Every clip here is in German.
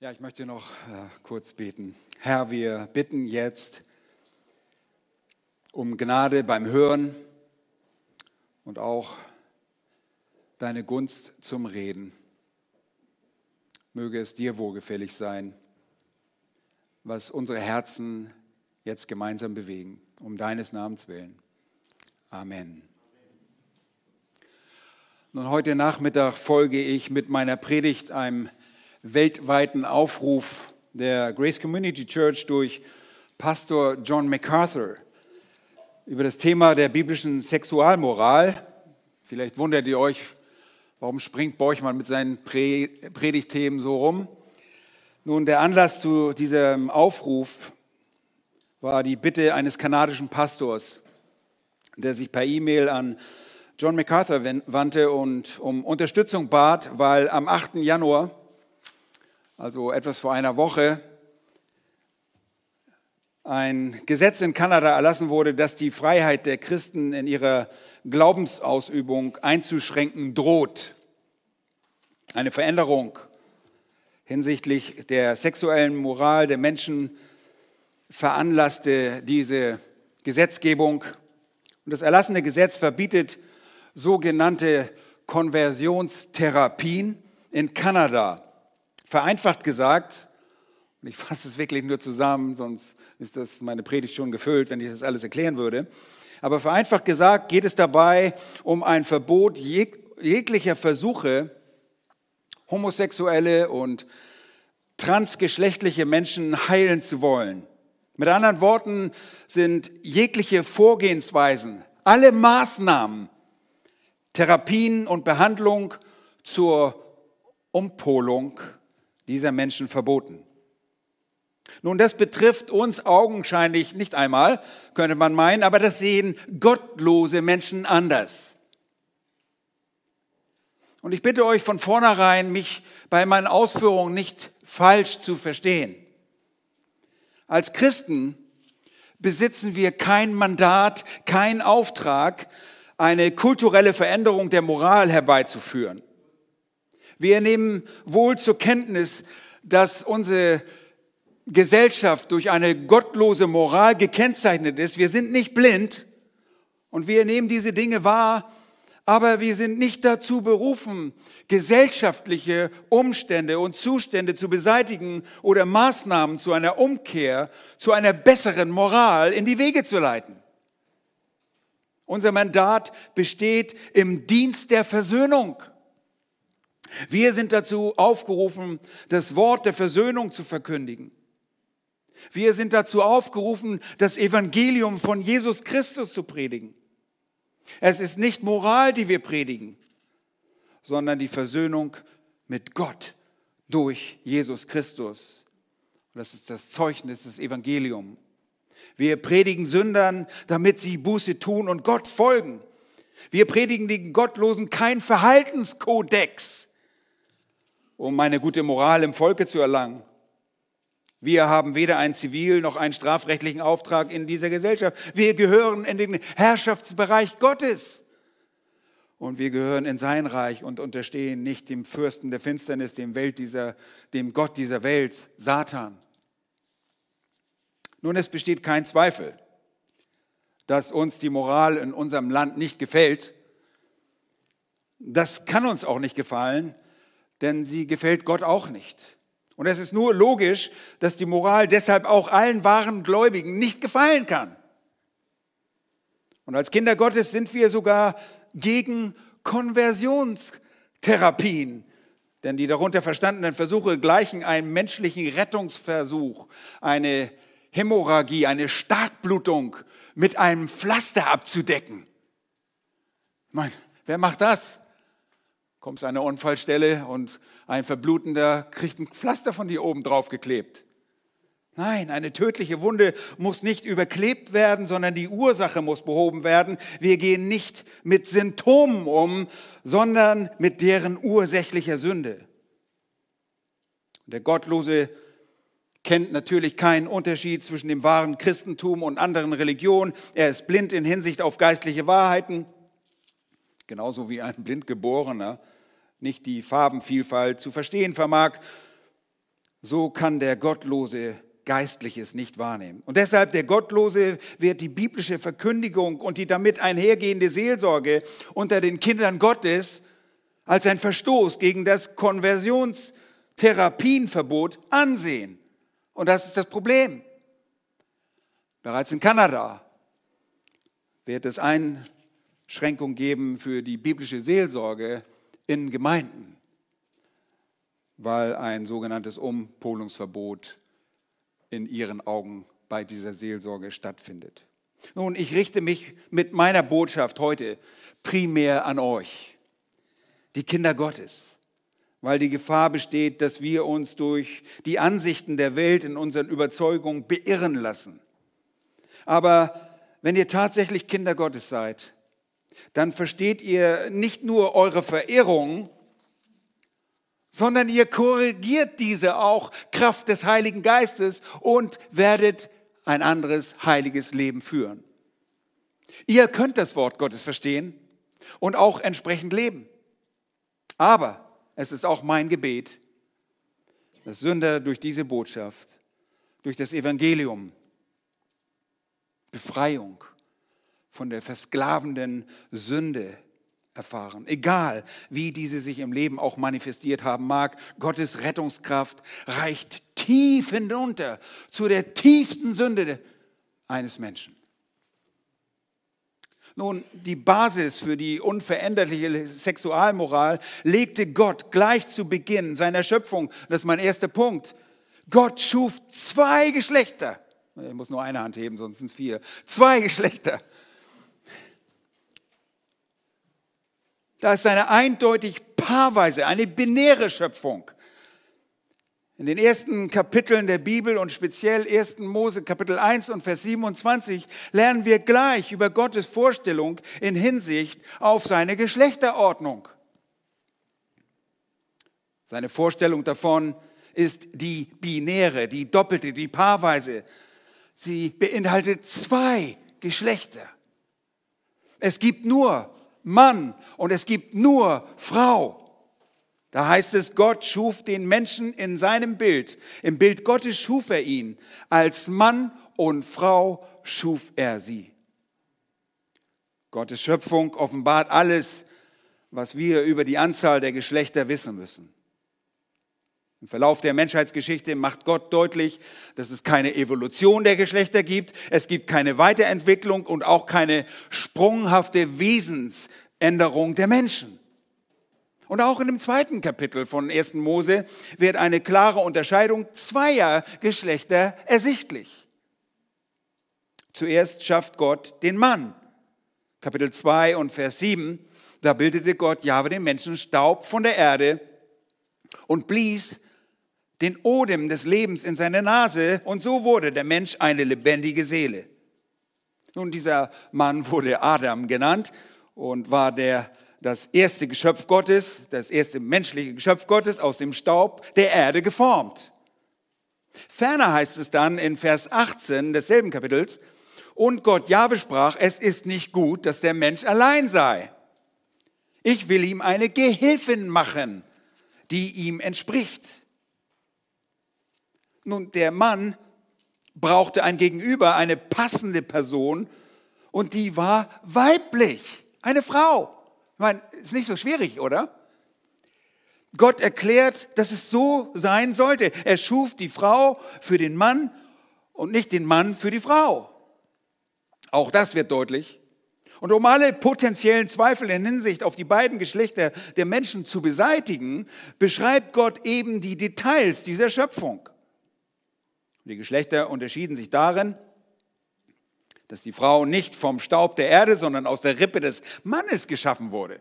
Ja, ich möchte noch äh, kurz beten. Herr, wir bitten jetzt um Gnade beim Hören und auch deine Gunst zum Reden. Möge es dir wohlgefällig sein, was unsere Herzen jetzt gemeinsam bewegen, um deines Namens willen. Amen. Nun, heute Nachmittag folge ich mit meiner Predigt einem weltweiten Aufruf der Grace Community Church durch Pastor John MacArthur über das Thema der biblischen Sexualmoral. Vielleicht wundert ihr euch, warum springt Borchmann mit seinen Predigtthemen so rum? Nun, der Anlass zu diesem Aufruf war die Bitte eines kanadischen Pastors, der sich per E-Mail an John MacArthur wandte und um Unterstützung bat, weil am 8. Januar also etwas vor einer Woche, ein Gesetz in Kanada erlassen wurde, das die Freiheit der Christen in ihrer Glaubensausübung einzuschränken droht. Eine Veränderung hinsichtlich der sexuellen Moral der Menschen veranlasste diese Gesetzgebung. Und das erlassene Gesetz verbietet sogenannte Konversionstherapien in Kanada. Vereinfacht gesagt, und ich fasse es wirklich nur zusammen, sonst ist das meine Predigt schon gefüllt, wenn ich das alles erklären würde. Aber vereinfacht gesagt geht es dabei um ein Verbot jeg jeglicher Versuche, homosexuelle und transgeschlechtliche Menschen heilen zu wollen. Mit anderen Worten sind jegliche Vorgehensweisen, alle Maßnahmen, Therapien und Behandlung zur Umpolung dieser Menschen verboten. Nun, das betrifft uns augenscheinlich nicht einmal, könnte man meinen, aber das sehen gottlose Menschen anders. Und ich bitte euch von vornherein, mich bei meinen Ausführungen nicht falsch zu verstehen. Als Christen besitzen wir kein Mandat, kein Auftrag, eine kulturelle Veränderung der Moral herbeizuführen. Wir nehmen wohl zur Kenntnis, dass unsere Gesellschaft durch eine gottlose Moral gekennzeichnet ist. Wir sind nicht blind und wir nehmen diese Dinge wahr, aber wir sind nicht dazu berufen, gesellschaftliche Umstände und Zustände zu beseitigen oder Maßnahmen zu einer Umkehr, zu einer besseren Moral in die Wege zu leiten. Unser Mandat besteht im Dienst der Versöhnung. Wir sind dazu aufgerufen, das Wort der Versöhnung zu verkündigen. Wir sind dazu aufgerufen, das Evangelium von Jesus Christus zu predigen. Es ist nicht Moral, die wir predigen, sondern die Versöhnung mit Gott durch Jesus Christus. Und das ist das Zeugnis des Evangeliums. Wir predigen Sündern, damit sie Buße tun und Gott folgen. Wir predigen den Gottlosen kein Verhaltenskodex, um eine gute Moral im Volke zu erlangen. Wir haben weder einen zivil noch einen strafrechtlichen Auftrag in dieser Gesellschaft. Wir gehören in den Herrschaftsbereich Gottes. Und wir gehören in sein Reich und unterstehen nicht dem Fürsten der Finsternis, dem, Welt dieser, dem Gott dieser Welt, Satan. Nun, es besteht kein Zweifel, dass uns die Moral in unserem Land nicht gefällt. Das kann uns auch nicht gefallen, denn sie gefällt Gott auch nicht. Und es ist nur logisch, dass die Moral deshalb auch allen wahren Gläubigen nicht gefallen kann. Und als Kinder Gottes sind wir sogar gegen Konversionstherapien, denn die darunter verstandenen Versuche gleichen einem menschlichen Rettungsversuch, eine Hämorrhagie, eine Starkblutung mit einem Pflaster abzudecken. Ich meine, wer macht das? Kommst an eine Unfallstelle und ein Verblutender kriegt ein Pflaster von dir oben drauf geklebt. Nein, eine tödliche Wunde muss nicht überklebt werden, sondern die Ursache muss behoben werden. Wir gehen nicht mit Symptomen um, sondern mit deren ursächlicher Sünde. Der Gottlose kennt natürlich keinen Unterschied zwischen dem wahren Christentum und anderen Religionen. Er ist blind in Hinsicht auf geistliche Wahrheiten, genauso wie ein Blindgeborener nicht die Farbenvielfalt zu verstehen vermag. so kann der Gottlose Geistliches nicht wahrnehmen. Und deshalb der Gottlose wird die biblische Verkündigung und die damit einhergehende Seelsorge unter den Kindern Gottes als ein Verstoß gegen das Konversionstherapienverbot ansehen. Und das ist das Problem. Bereits in Kanada wird es Einschränkungen geben für die biblische Seelsorge in Gemeinden, weil ein sogenanntes Umpolungsverbot in ihren Augen bei dieser Seelsorge stattfindet. Nun, ich richte mich mit meiner Botschaft heute primär an euch, die Kinder Gottes, weil die Gefahr besteht, dass wir uns durch die Ansichten der Welt in unseren Überzeugungen beirren lassen. Aber wenn ihr tatsächlich Kinder Gottes seid, dann versteht ihr nicht nur eure Verehrung, sondern ihr korrigiert diese auch Kraft des Heiligen Geistes und werdet ein anderes heiliges Leben führen. Ihr könnt das Wort Gottes verstehen und auch entsprechend leben. Aber es ist auch mein Gebet, dass Sünder durch diese Botschaft, durch das Evangelium, Befreiung von der versklavenden Sünde erfahren. Egal, wie diese sich im Leben auch manifestiert haben mag, Gottes Rettungskraft reicht tief hinunter zu der tiefsten Sünde eines Menschen. Nun, die Basis für die unveränderliche Sexualmoral legte Gott gleich zu Beginn seiner Schöpfung. Das ist mein erster Punkt. Gott schuf zwei Geschlechter. Ich muss nur eine Hand heben, sonst sind es vier. Zwei Geschlechter. Da ist eine eindeutig paarweise, eine binäre Schöpfung. In den ersten Kapiteln der Bibel und speziell 1. Mose Kapitel 1 und Vers 27 lernen wir gleich über Gottes Vorstellung in Hinsicht auf seine Geschlechterordnung. Seine Vorstellung davon ist die binäre, die doppelte, die paarweise. Sie beinhaltet zwei Geschlechter. Es gibt nur Mann und es gibt nur Frau. Da heißt es, Gott schuf den Menschen in seinem Bild. Im Bild Gottes schuf er ihn. Als Mann und Frau schuf er sie. Gottes Schöpfung offenbart alles, was wir über die Anzahl der Geschlechter wissen müssen. Im Verlauf der Menschheitsgeschichte macht Gott deutlich, dass es keine Evolution der Geschlechter gibt, es gibt keine Weiterentwicklung und auch keine sprunghafte Wesensänderung der Menschen. Und auch in dem zweiten Kapitel von 1. Mose wird eine klare Unterscheidung zweier Geschlechter ersichtlich. Zuerst schafft Gott den Mann. Kapitel 2 und Vers 7, da bildete Gott Jahwe den Menschen Staub von der Erde und blies den Odem des Lebens in seine Nase und so wurde der Mensch eine lebendige Seele. Nun, dieser Mann wurde Adam genannt und war der, das erste Geschöpf Gottes, das erste menschliche Geschöpf Gottes aus dem Staub der Erde geformt. Ferner heißt es dann in Vers 18 desselben Kapitels, und Gott Jahwe sprach, es ist nicht gut, dass der Mensch allein sei. Ich will ihm eine Gehilfin machen, die ihm entspricht. Nun, der Mann brauchte ein Gegenüber, eine passende Person und die war weiblich, eine Frau. Ich meine, ist nicht so schwierig, oder? Gott erklärt, dass es so sein sollte. Er schuf die Frau für den Mann und nicht den Mann für die Frau. Auch das wird deutlich. Und um alle potenziellen Zweifel in Hinsicht auf die beiden Geschlechter der Menschen zu beseitigen, beschreibt Gott eben die Details dieser Schöpfung. Die Geschlechter unterschieden sich darin, dass die Frau nicht vom Staub der Erde, sondern aus der Rippe des Mannes geschaffen wurde.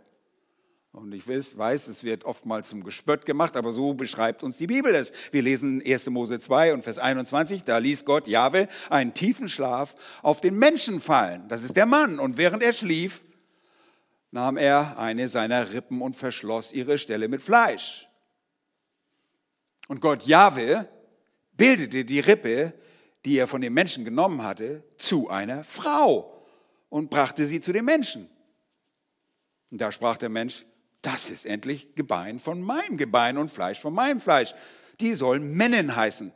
Und ich weiß, es wird oftmals zum Gespött gemacht, aber so beschreibt uns die Bibel es. Wir lesen 1. Mose 2 und Vers 21, da ließ Gott Jahwe einen tiefen Schlaf auf den Menschen fallen. Das ist der Mann. Und während er schlief, nahm er eine seiner Rippen und verschloss ihre Stelle mit Fleisch. Und Gott Jahwe bildete die Rippe, die er von dem Menschen genommen hatte, zu einer Frau und brachte sie zu dem Menschen. Und da sprach der Mensch, das ist endlich Gebein von meinem Gebein und Fleisch von meinem Fleisch. Die soll Männin heißen,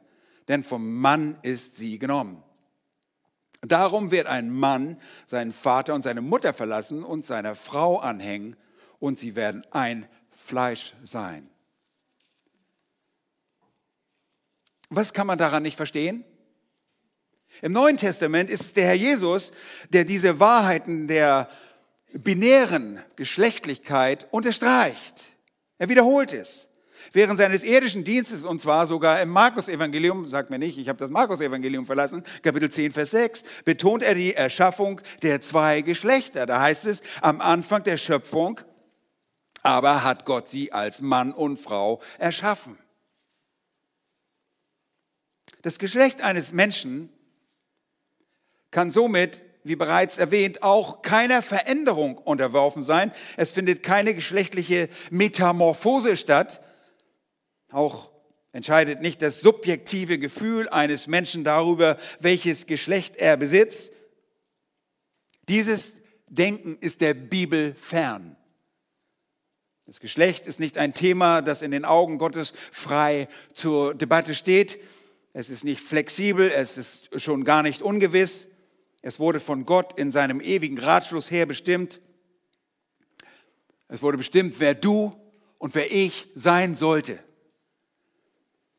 denn vom Mann ist sie genommen. Darum wird ein Mann seinen Vater und seine Mutter verlassen und seiner Frau anhängen und sie werden ein Fleisch sein. Was kann man daran nicht verstehen? Im Neuen Testament ist es der Herr Jesus, der diese Wahrheiten der binären Geschlechtlichkeit unterstreicht. Er wiederholt es. Während seines irdischen Dienstes, und zwar sogar im Markus-Evangelium, sagt mir nicht, ich habe das Markus-Evangelium verlassen, Kapitel 10, Vers 6, betont er die Erschaffung der zwei Geschlechter. Da heißt es am Anfang der Schöpfung, aber hat Gott sie als Mann und Frau erschaffen. Das Geschlecht eines Menschen kann somit, wie bereits erwähnt, auch keiner Veränderung unterworfen sein. Es findet keine geschlechtliche Metamorphose statt. Auch entscheidet nicht das subjektive Gefühl eines Menschen darüber, welches Geschlecht er besitzt. Dieses Denken ist der Bibel fern. Das Geschlecht ist nicht ein Thema, das in den Augen Gottes frei zur Debatte steht. Es ist nicht flexibel, es ist schon gar nicht ungewiss. Es wurde von Gott in seinem ewigen Ratschluss her bestimmt. Es wurde bestimmt, wer du und wer ich sein sollte.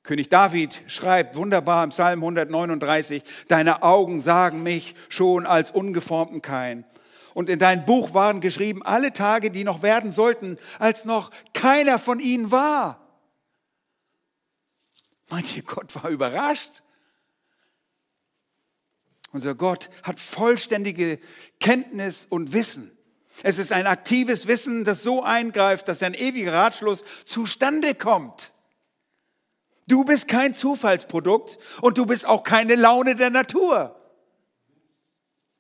König David schreibt wunderbar im Psalm 139, deine Augen sagen mich schon als ungeformten Kein. Und in dein Buch waren geschrieben alle Tage, die noch werden sollten, als noch keiner von ihnen war. Meint ihr, Gott war überrascht? Unser Gott hat vollständige Kenntnis und Wissen. Es ist ein aktives Wissen, das so eingreift, dass ein ewiger Ratschluss zustande kommt. Du bist kein Zufallsprodukt und du bist auch keine Laune der Natur.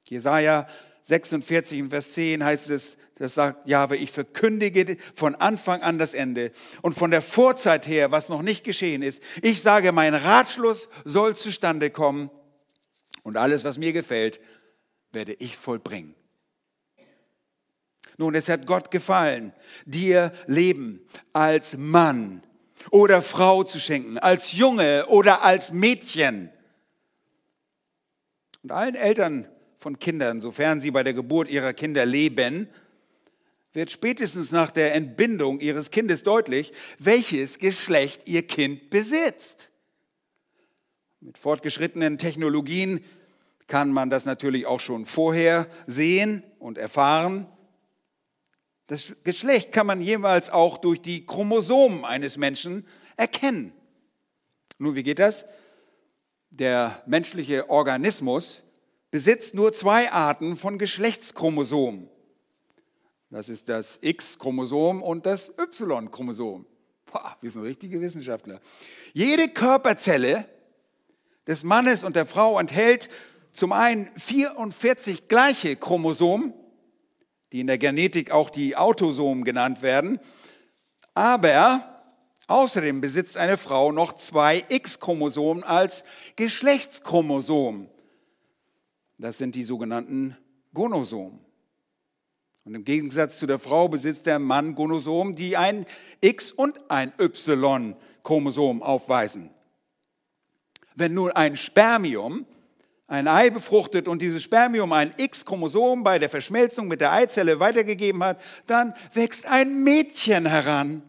Jesaja 46, Vers 10 heißt es, das sagt Jahwe, ich verkündige von Anfang an das Ende und von der Vorzeit her, was noch nicht geschehen ist. Ich sage, mein Ratschluss soll zustande kommen und alles, was mir gefällt, werde ich vollbringen. Nun, es hat Gott gefallen, dir Leben als Mann oder Frau zu schenken, als Junge oder als Mädchen. Und allen Eltern von Kindern, sofern sie bei der Geburt ihrer Kinder leben, wird spätestens nach der Entbindung ihres Kindes deutlich, welches Geschlecht ihr Kind besitzt. Mit fortgeschrittenen Technologien kann man das natürlich auch schon vorher sehen und erfahren. Das Geschlecht kann man jeweils auch durch die Chromosomen eines Menschen erkennen. Nun, wie geht das? Der menschliche Organismus besitzt nur zwei Arten von Geschlechtschromosomen. Das ist das X-Chromosom und das Y-Chromosom. Wir sind richtige Wissenschaftler. Jede Körperzelle des Mannes und der Frau enthält zum einen 44 gleiche Chromosomen, die in der Genetik auch die Autosomen genannt werden, aber außerdem besitzt eine Frau noch zwei X-Chromosomen als Geschlechtschromosom. Das sind die sogenannten Gonosomen. Und im Gegensatz zu der Frau besitzt der Mann Gonosomen, die ein X- und ein Y-Chromosom aufweisen. Wenn nun ein Spermium ein Ei befruchtet und dieses Spermium ein X-Chromosom bei der Verschmelzung mit der Eizelle weitergegeben hat, dann wächst ein Mädchen heran.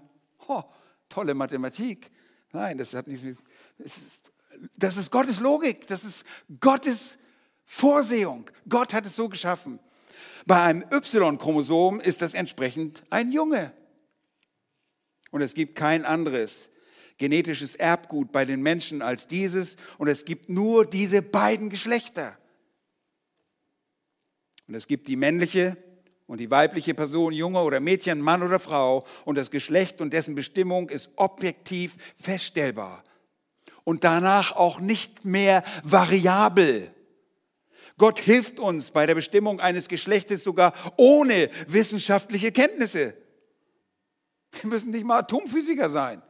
Oh, tolle Mathematik. Nein, das hat nichts mit. Das ist, das ist Gottes Logik, das ist Gottes Vorsehung. Gott hat es so geschaffen. Bei einem Y-Chromosom ist das entsprechend ein Junge. Und es gibt kein anderes genetisches Erbgut bei den Menschen als dieses und es gibt nur diese beiden Geschlechter. Und es gibt die männliche und die weibliche Person, Junge oder Mädchen, Mann oder Frau und das Geschlecht und dessen Bestimmung ist objektiv feststellbar und danach auch nicht mehr variabel. Gott hilft uns bei der Bestimmung eines Geschlechtes sogar ohne wissenschaftliche Kenntnisse. Wir müssen nicht mal Atomphysiker sein.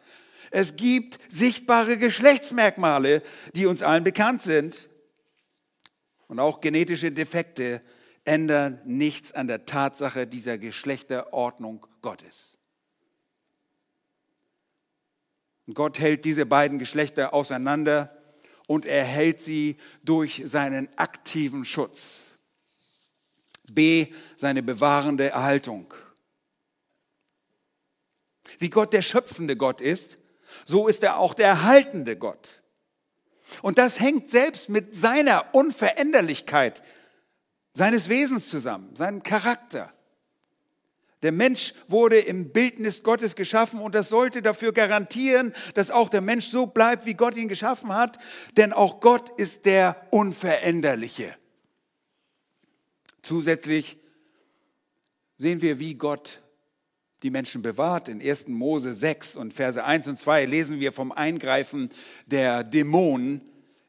Es gibt sichtbare Geschlechtsmerkmale, die uns allen bekannt sind. Und auch genetische Defekte ändern nichts an der Tatsache dieser Geschlechterordnung Gottes. Und Gott hält diese beiden Geschlechter auseinander und er hält sie durch seinen aktiven Schutz. B, seine bewahrende Erhaltung. Wie Gott der schöpfende Gott ist, so ist er auch der erhaltende Gott. Und das hängt selbst mit seiner Unveränderlichkeit seines Wesens zusammen, seinem Charakter. Der Mensch wurde im Bildnis Gottes geschaffen und das sollte dafür garantieren, dass auch der Mensch so bleibt, wie Gott ihn geschaffen hat, denn auch Gott ist der Unveränderliche. Zusätzlich sehen wir, wie Gott die Menschen bewahrt. In 1. Mose 6 und Verse 1 und 2 lesen wir vom Eingreifen der Dämonen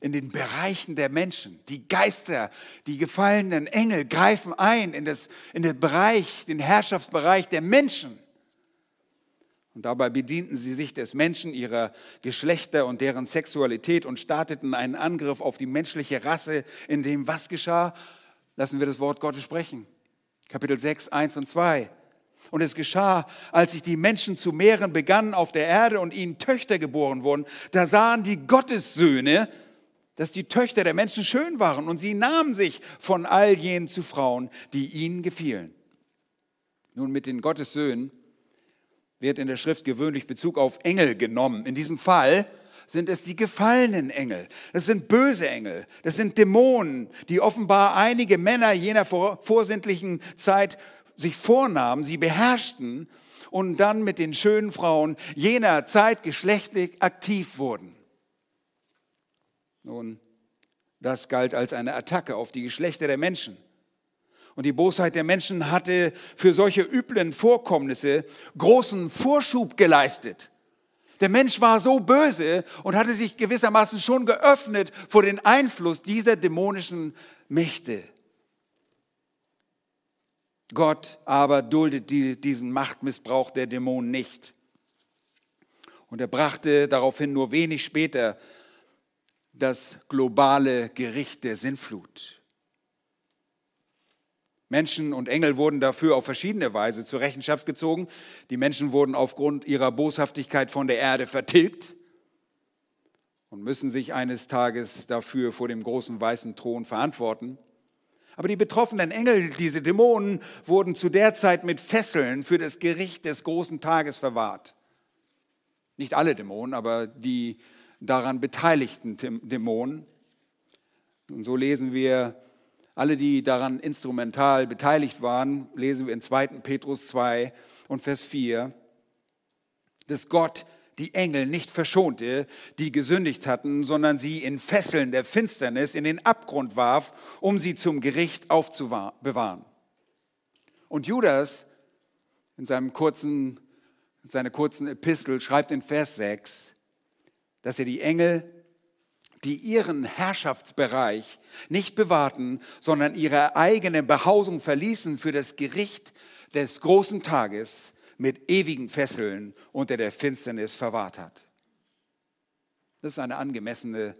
in den Bereichen der Menschen. Die Geister, die gefallenen Engel greifen ein in, das, in den Bereich, den Herrschaftsbereich der Menschen. Und dabei bedienten sie sich des Menschen, ihrer Geschlechter und deren Sexualität und starteten einen Angriff auf die menschliche Rasse, in dem was geschah? Lassen wir das Wort Gottes sprechen. Kapitel 6, 1 und 2. Und es geschah, als sich die Menschen zu mehren begannen auf der Erde und ihnen Töchter geboren wurden, da sahen die Gottessöhne, dass die Töchter der Menschen schön waren und sie nahmen sich von all jenen zu Frauen, die ihnen gefielen. Nun mit den Gottessöhnen wird in der Schrift gewöhnlich Bezug auf Engel genommen. In diesem Fall sind es die gefallenen Engel. Das sind böse Engel. Das sind Dämonen, die offenbar einige Männer jener vorsintlichen Zeit sich vornahmen. Sie beherrschten und dann mit den schönen Frauen jener Zeit geschlechtlich aktiv wurden. Nun, das galt als eine Attacke auf die Geschlechter der Menschen. Und die Bosheit der Menschen hatte für solche üblen Vorkommnisse großen Vorschub geleistet. Der Mensch war so böse und hatte sich gewissermaßen schon geöffnet vor den Einfluss dieser dämonischen Mächte. Gott aber duldet diesen Machtmissbrauch der Dämonen nicht. Und er brachte daraufhin nur wenig später das globale Gericht der Sinnflut. Menschen und Engel wurden dafür auf verschiedene Weise zur Rechenschaft gezogen. Die Menschen wurden aufgrund ihrer Boshaftigkeit von der Erde vertilgt und müssen sich eines Tages dafür vor dem großen weißen Thron verantworten. Aber die betroffenen Engel, diese Dämonen, wurden zu der Zeit mit Fesseln für das Gericht des großen Tages verwahrt. Nicht alle Dämonen, aber die daran beteiligten Dämonen. Und so lesen wir, alle, die daran instrumental beteiligt waren, lesen wir in 2. Petrus 2 und Vers 4, dass Gott die Engel nicht verschonte, die gesündigt hatten, sondern sie in Fesseln der Finsternis in den Abgrund warf, um sie zum Gericht aufzubewahren. Und Judas in seinem kurzen, seiner kurzen Epistel schreibt in Vers 6, dass er die Engel, die ihren Herrschaftsbereich nicht bewahrten, sondern ihre eigene Behausung verließen für das Gericht des großen Tages, mit ewigen Fesseln unter der Finsternis verwahrt hat. Das ist eine angemessene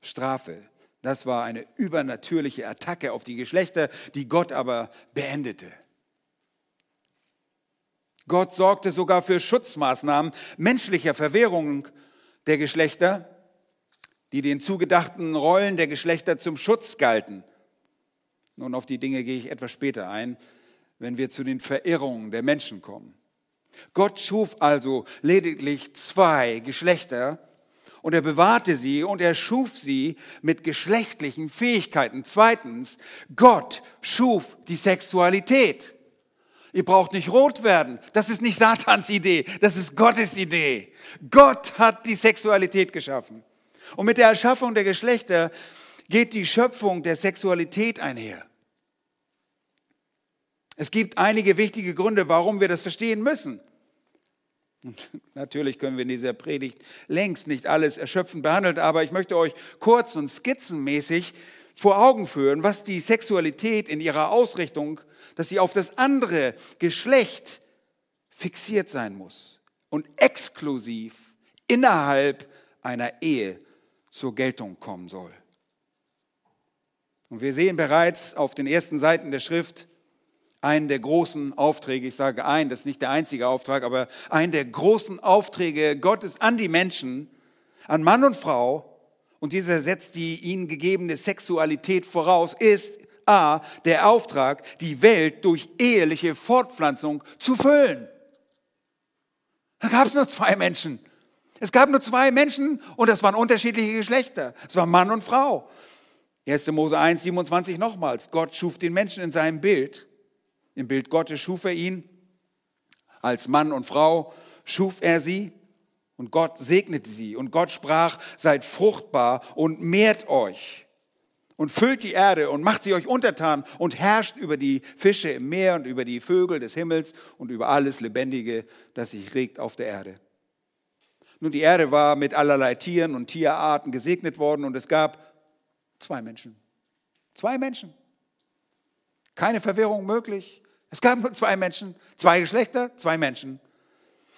Strafe. Das war eine übernatürliche Attacke auf die Geschlechter, die Gott aber beendete. Gott sorgte sogar für Schutzmaßnahmen menschlicher Verwehrung der Geschlechter, die den zugedachten Rollen der Geschlechter zum Schutz galten. Nun, auf die Dinge gehe ich etwas später ein, wenn wir zu den Verirrungen der Menschen kommen. Gott schuf also lediglich zwei Geschlechter und er bewahrte sie und er schuf sie mit geschlechtlichen Fähigkeiten. Zweitens, Gott schuf die Sexualität. Ihr braucht nicht rot werden. Das ist nicht Satans Idee, das ist Gottes Idee. Gott hat die Sexualität geschaffen. Und mit der Erschaffung der Geschlechter geht die Schöpfung der Sexualität einher. Es gibt einige wichtige Gründe, warum wir das verstehen müssen. Und natürlich können wir in dieser Predigt längst nicht alles erschöpfend behandeln, aber ich möchte euch kurz und skizzenmäßig vor Augen führen, was die Sexualität in ihrer Ausrichtung, dass sie auf das andere Geschlecht fixiert sein muss und exklusiv innerhalb einer Ehe zur Geltung kommen soll. Und wir sehen bereits auf den ersten Seiten der Schrift einen der großen Aufträge, ich sage ein, das ist nicht der einzige Auftrag, aber einen der großen Aufträge Gottes an die Menschen, an Mann und Frau, und dieser setzt die ihnen gegebene Sexualität voraus, ist A, der Auftrag, die Welt durch eheliche Fortpflanzung zu füllen. Da gab es nur zwei Menschen. Es gab nur zwei Menschen und das waren unterschiedliche Geschlechter. Es war Mann und Frau. 1. Mose 1, 27 nochmals. Gott schuf den Menschen in seinem Bild. Im Bild Gottes schuf er ihn. Als Mann und Frau schuf er sie. Und Gott segnete sie. Und Gott sprach, seid fruchtbar und mehrt euch. Und füllt die Erde und macht sie euch untertan und herrscht über die Fische im Meer und über die Vögel des Himmels und über alles Lebendige, das sich regt auf der Erde. Nun, die Erde war mit allerlei Tieren und Tierarten gesegnet worden und es gab zwei Menschen. Zwei Menschen. Keine Verwirrung möglich. Es gab nur zwei Menschen, zwei Geschlechter, zwei Menschen.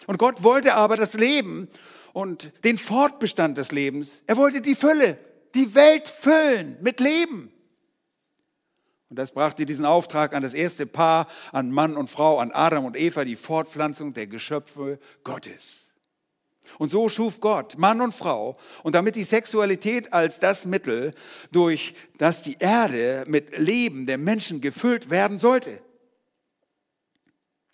Und Gott wollte aber das Leben und den Fortbestand des Lebens. Er wollte die Fülle, die Welt füllen mit Leben. Und das brachte diesen Auftrag an das erste Paar, an Mann und Frau, an Adam und Eva, die Fortpflanzung der Geschöpfe Gottes. Und so schuf Gott Mann und Frau und damit die Sexualität als das Mittel, durch das die Erde mit Leben der Menschen gefüllt werden sollte.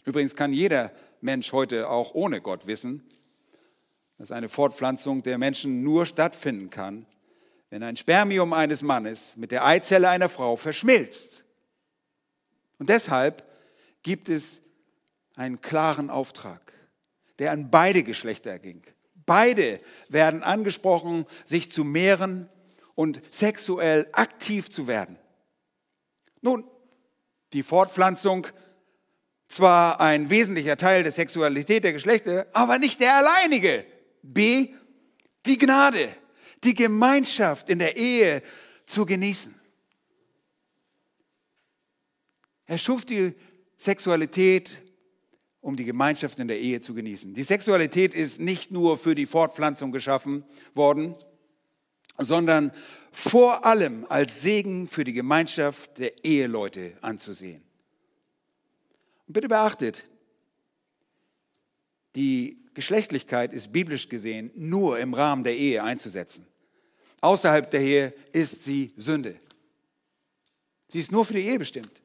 Übrigens kann jeder Mensch heute auch ohne Gott wissen, dass eine Fortpflanzung der Menschen nur stattfinden kann, wenn ein Spermium eines Mannes mit der Eizelle einer Frau verschmilzt. Und deshalb gibt es einen klaren Auftrag der an beide Geschlechter ging. Beide werden angesprochen, sich zu mehren und sexuell aktiv zu werden. Nun, die Fortpflanzung zwar ein wesentlicher Teil der Sexualität der Geschlechter, aber nicht der alleinige. B, die Gnade, die Gemeinschaft in der Ehe zu genießen. Er schuf die Sexualität um die Gemeinschaft in der Ehe zu genießen. Die Sexualität ist nicht nur für die Fortpflanzung geschaffen worden, sondern vor allem als Segen für die Gemeinschaft der Eheleute anzusehen. Bitte beachtet, die Geschlechtlichkeit ist biblisch gesehen nur im Rahmen der Ehe einzusetzen. Außerhalb der Ehe ist sie Sünde. Sie ist nur für die Ehe bestimmt.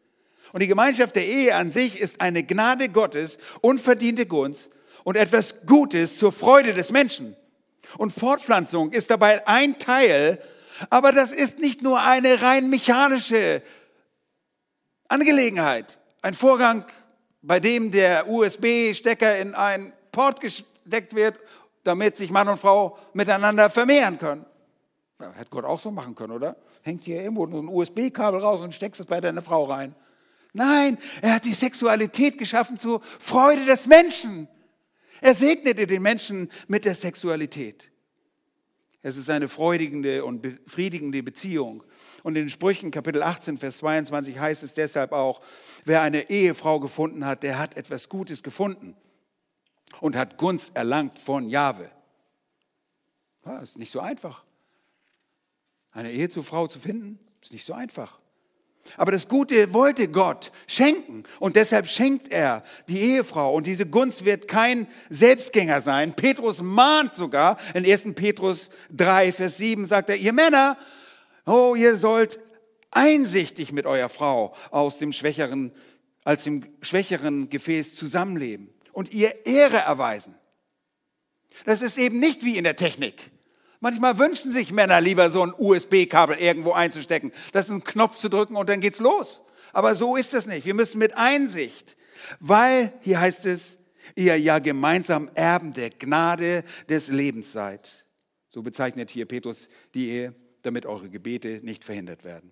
Und die Gemeinschaft der Ehe an sich ist eine Gnade Gottes, unverdiente Gunst und etwas Gutes zur Freude des Menschen. Und Fortpflanzung ist dabei ein Teil, aber das ist nicht nur eine rein mechanische Angelegenheit, ein Vorgang, bei dem der USB-Stecker in einen Port gesteckt wird, damit sich Mann und Frau miteinander vermehren können. Ja, hätte Gott auch so machen können, oder? Hängt hier irgendwo ein USB-Kabel raus und steckst es bei deiner Frau rein. Nein, er hat die Sexualität geschaffen zur Freude des Menschen. Er segnete den Menschen mit der Sexualität. Es ist eine freudigende und befriedigende Beziehung. Und in Sprüchen Kapitel 18, Vers 22 heißt es deshalb auch, wer eine Ehefrau gefunden hat, der hat etwas Gutes gefunden und hat Gunst erlangt von Jahwe. Das ist nicht so einfach. Eine Ehe zur Frau zu finden, ist nicht so einfach. Aber das Gute wollte Gott schenken und deshalb schenkt er die Ehefrau und diese Gunst wird kein Selbstgänger sein. Petrus mahnt sogar in 1. Petrus 3, Vers 7 sagt er, ihr Männer, oh, ihr sollt einsichtig mit eurer Frau aus dem schwächeren, als dem schwächeren Gefäß zusammenleben und ihr Ehre erweisen. Das ist eben nicht wie in der Technik. Manchmal wünschen sich Männer lieber so ein USB-Kabel irgendwo einzustecken. Das ist ein Knopf zu drücken und dann geht's los. Aber so ist es nicht. Wir müssen mit Einsicht, weil, hier heißt es, ihr ja gemeinsam Erben der Gnade des Lebens seid. So bezeichnet hier Petrus die Ehe, damit eure Gebete nicht verhindert werden.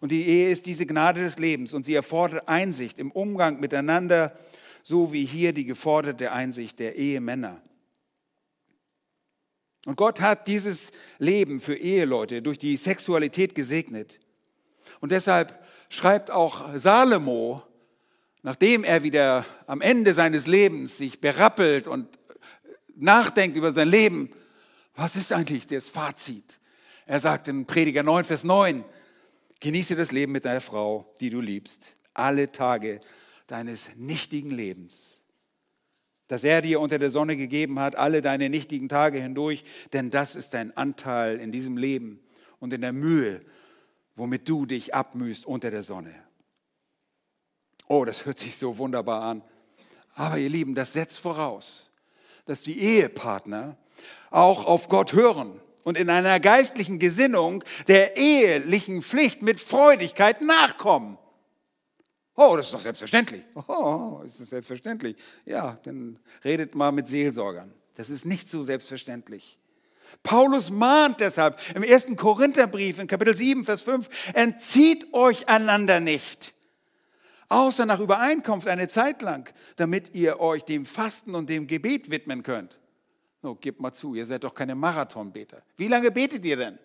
Und die Ehe ist diese Gnade des Lebens und sie erfordert Einsicht im Umgang miteinander, so wie hier die geforderte Einsicht der Ehemänner. Und Gott hat dieses Leben für Eheleute durch die Sexualität gesegnet. Und deshalb schreibt auch Salomo, nachdem er wieder am Ende seines Lebens sich berappelt und nachdenkt über sein Leben, was ist eigentlich das Fazit? Er sagt in Prediger 9, Vers 9, genieße das Leben mit deiner Frau, die du liebst. alle Tage deines nichtigen Lebens, das er dir unter der Sonne gegeben hat, alle deine nichtigen Tage hindurch, denn das ist dein Anteil in diesem Leben und in der Mühe, womit du dich abmühst unter der Sonne. Oh, das hört sich so wunderbar an. Aber ihr Lieben, das setzt voraus, dass die Ehepartner auch auf Gott hören und in einer geistlichen Gesinnung der ehelichen Pflicht mit Freudigkeit nachkommen. Oh, das ist doch selbstverständlich. Oh, ist das selbstverständlich? Ja, dann redet mal mit Seelsorgern. Das ist nicht so selbstverständlich. Paulus mahnt deshalb im ersten Korintherbrief in Kapitel 7, Vers 5, entzieht euch einander nicht, außer nach Übereinkunft eine Zeit lang, damit ihr euch dem Fasten und dem Gebet widmen könnt. No, gebt mal zu, ihr seid doch keine Marathonbeter. Wie lange betet ihr denn?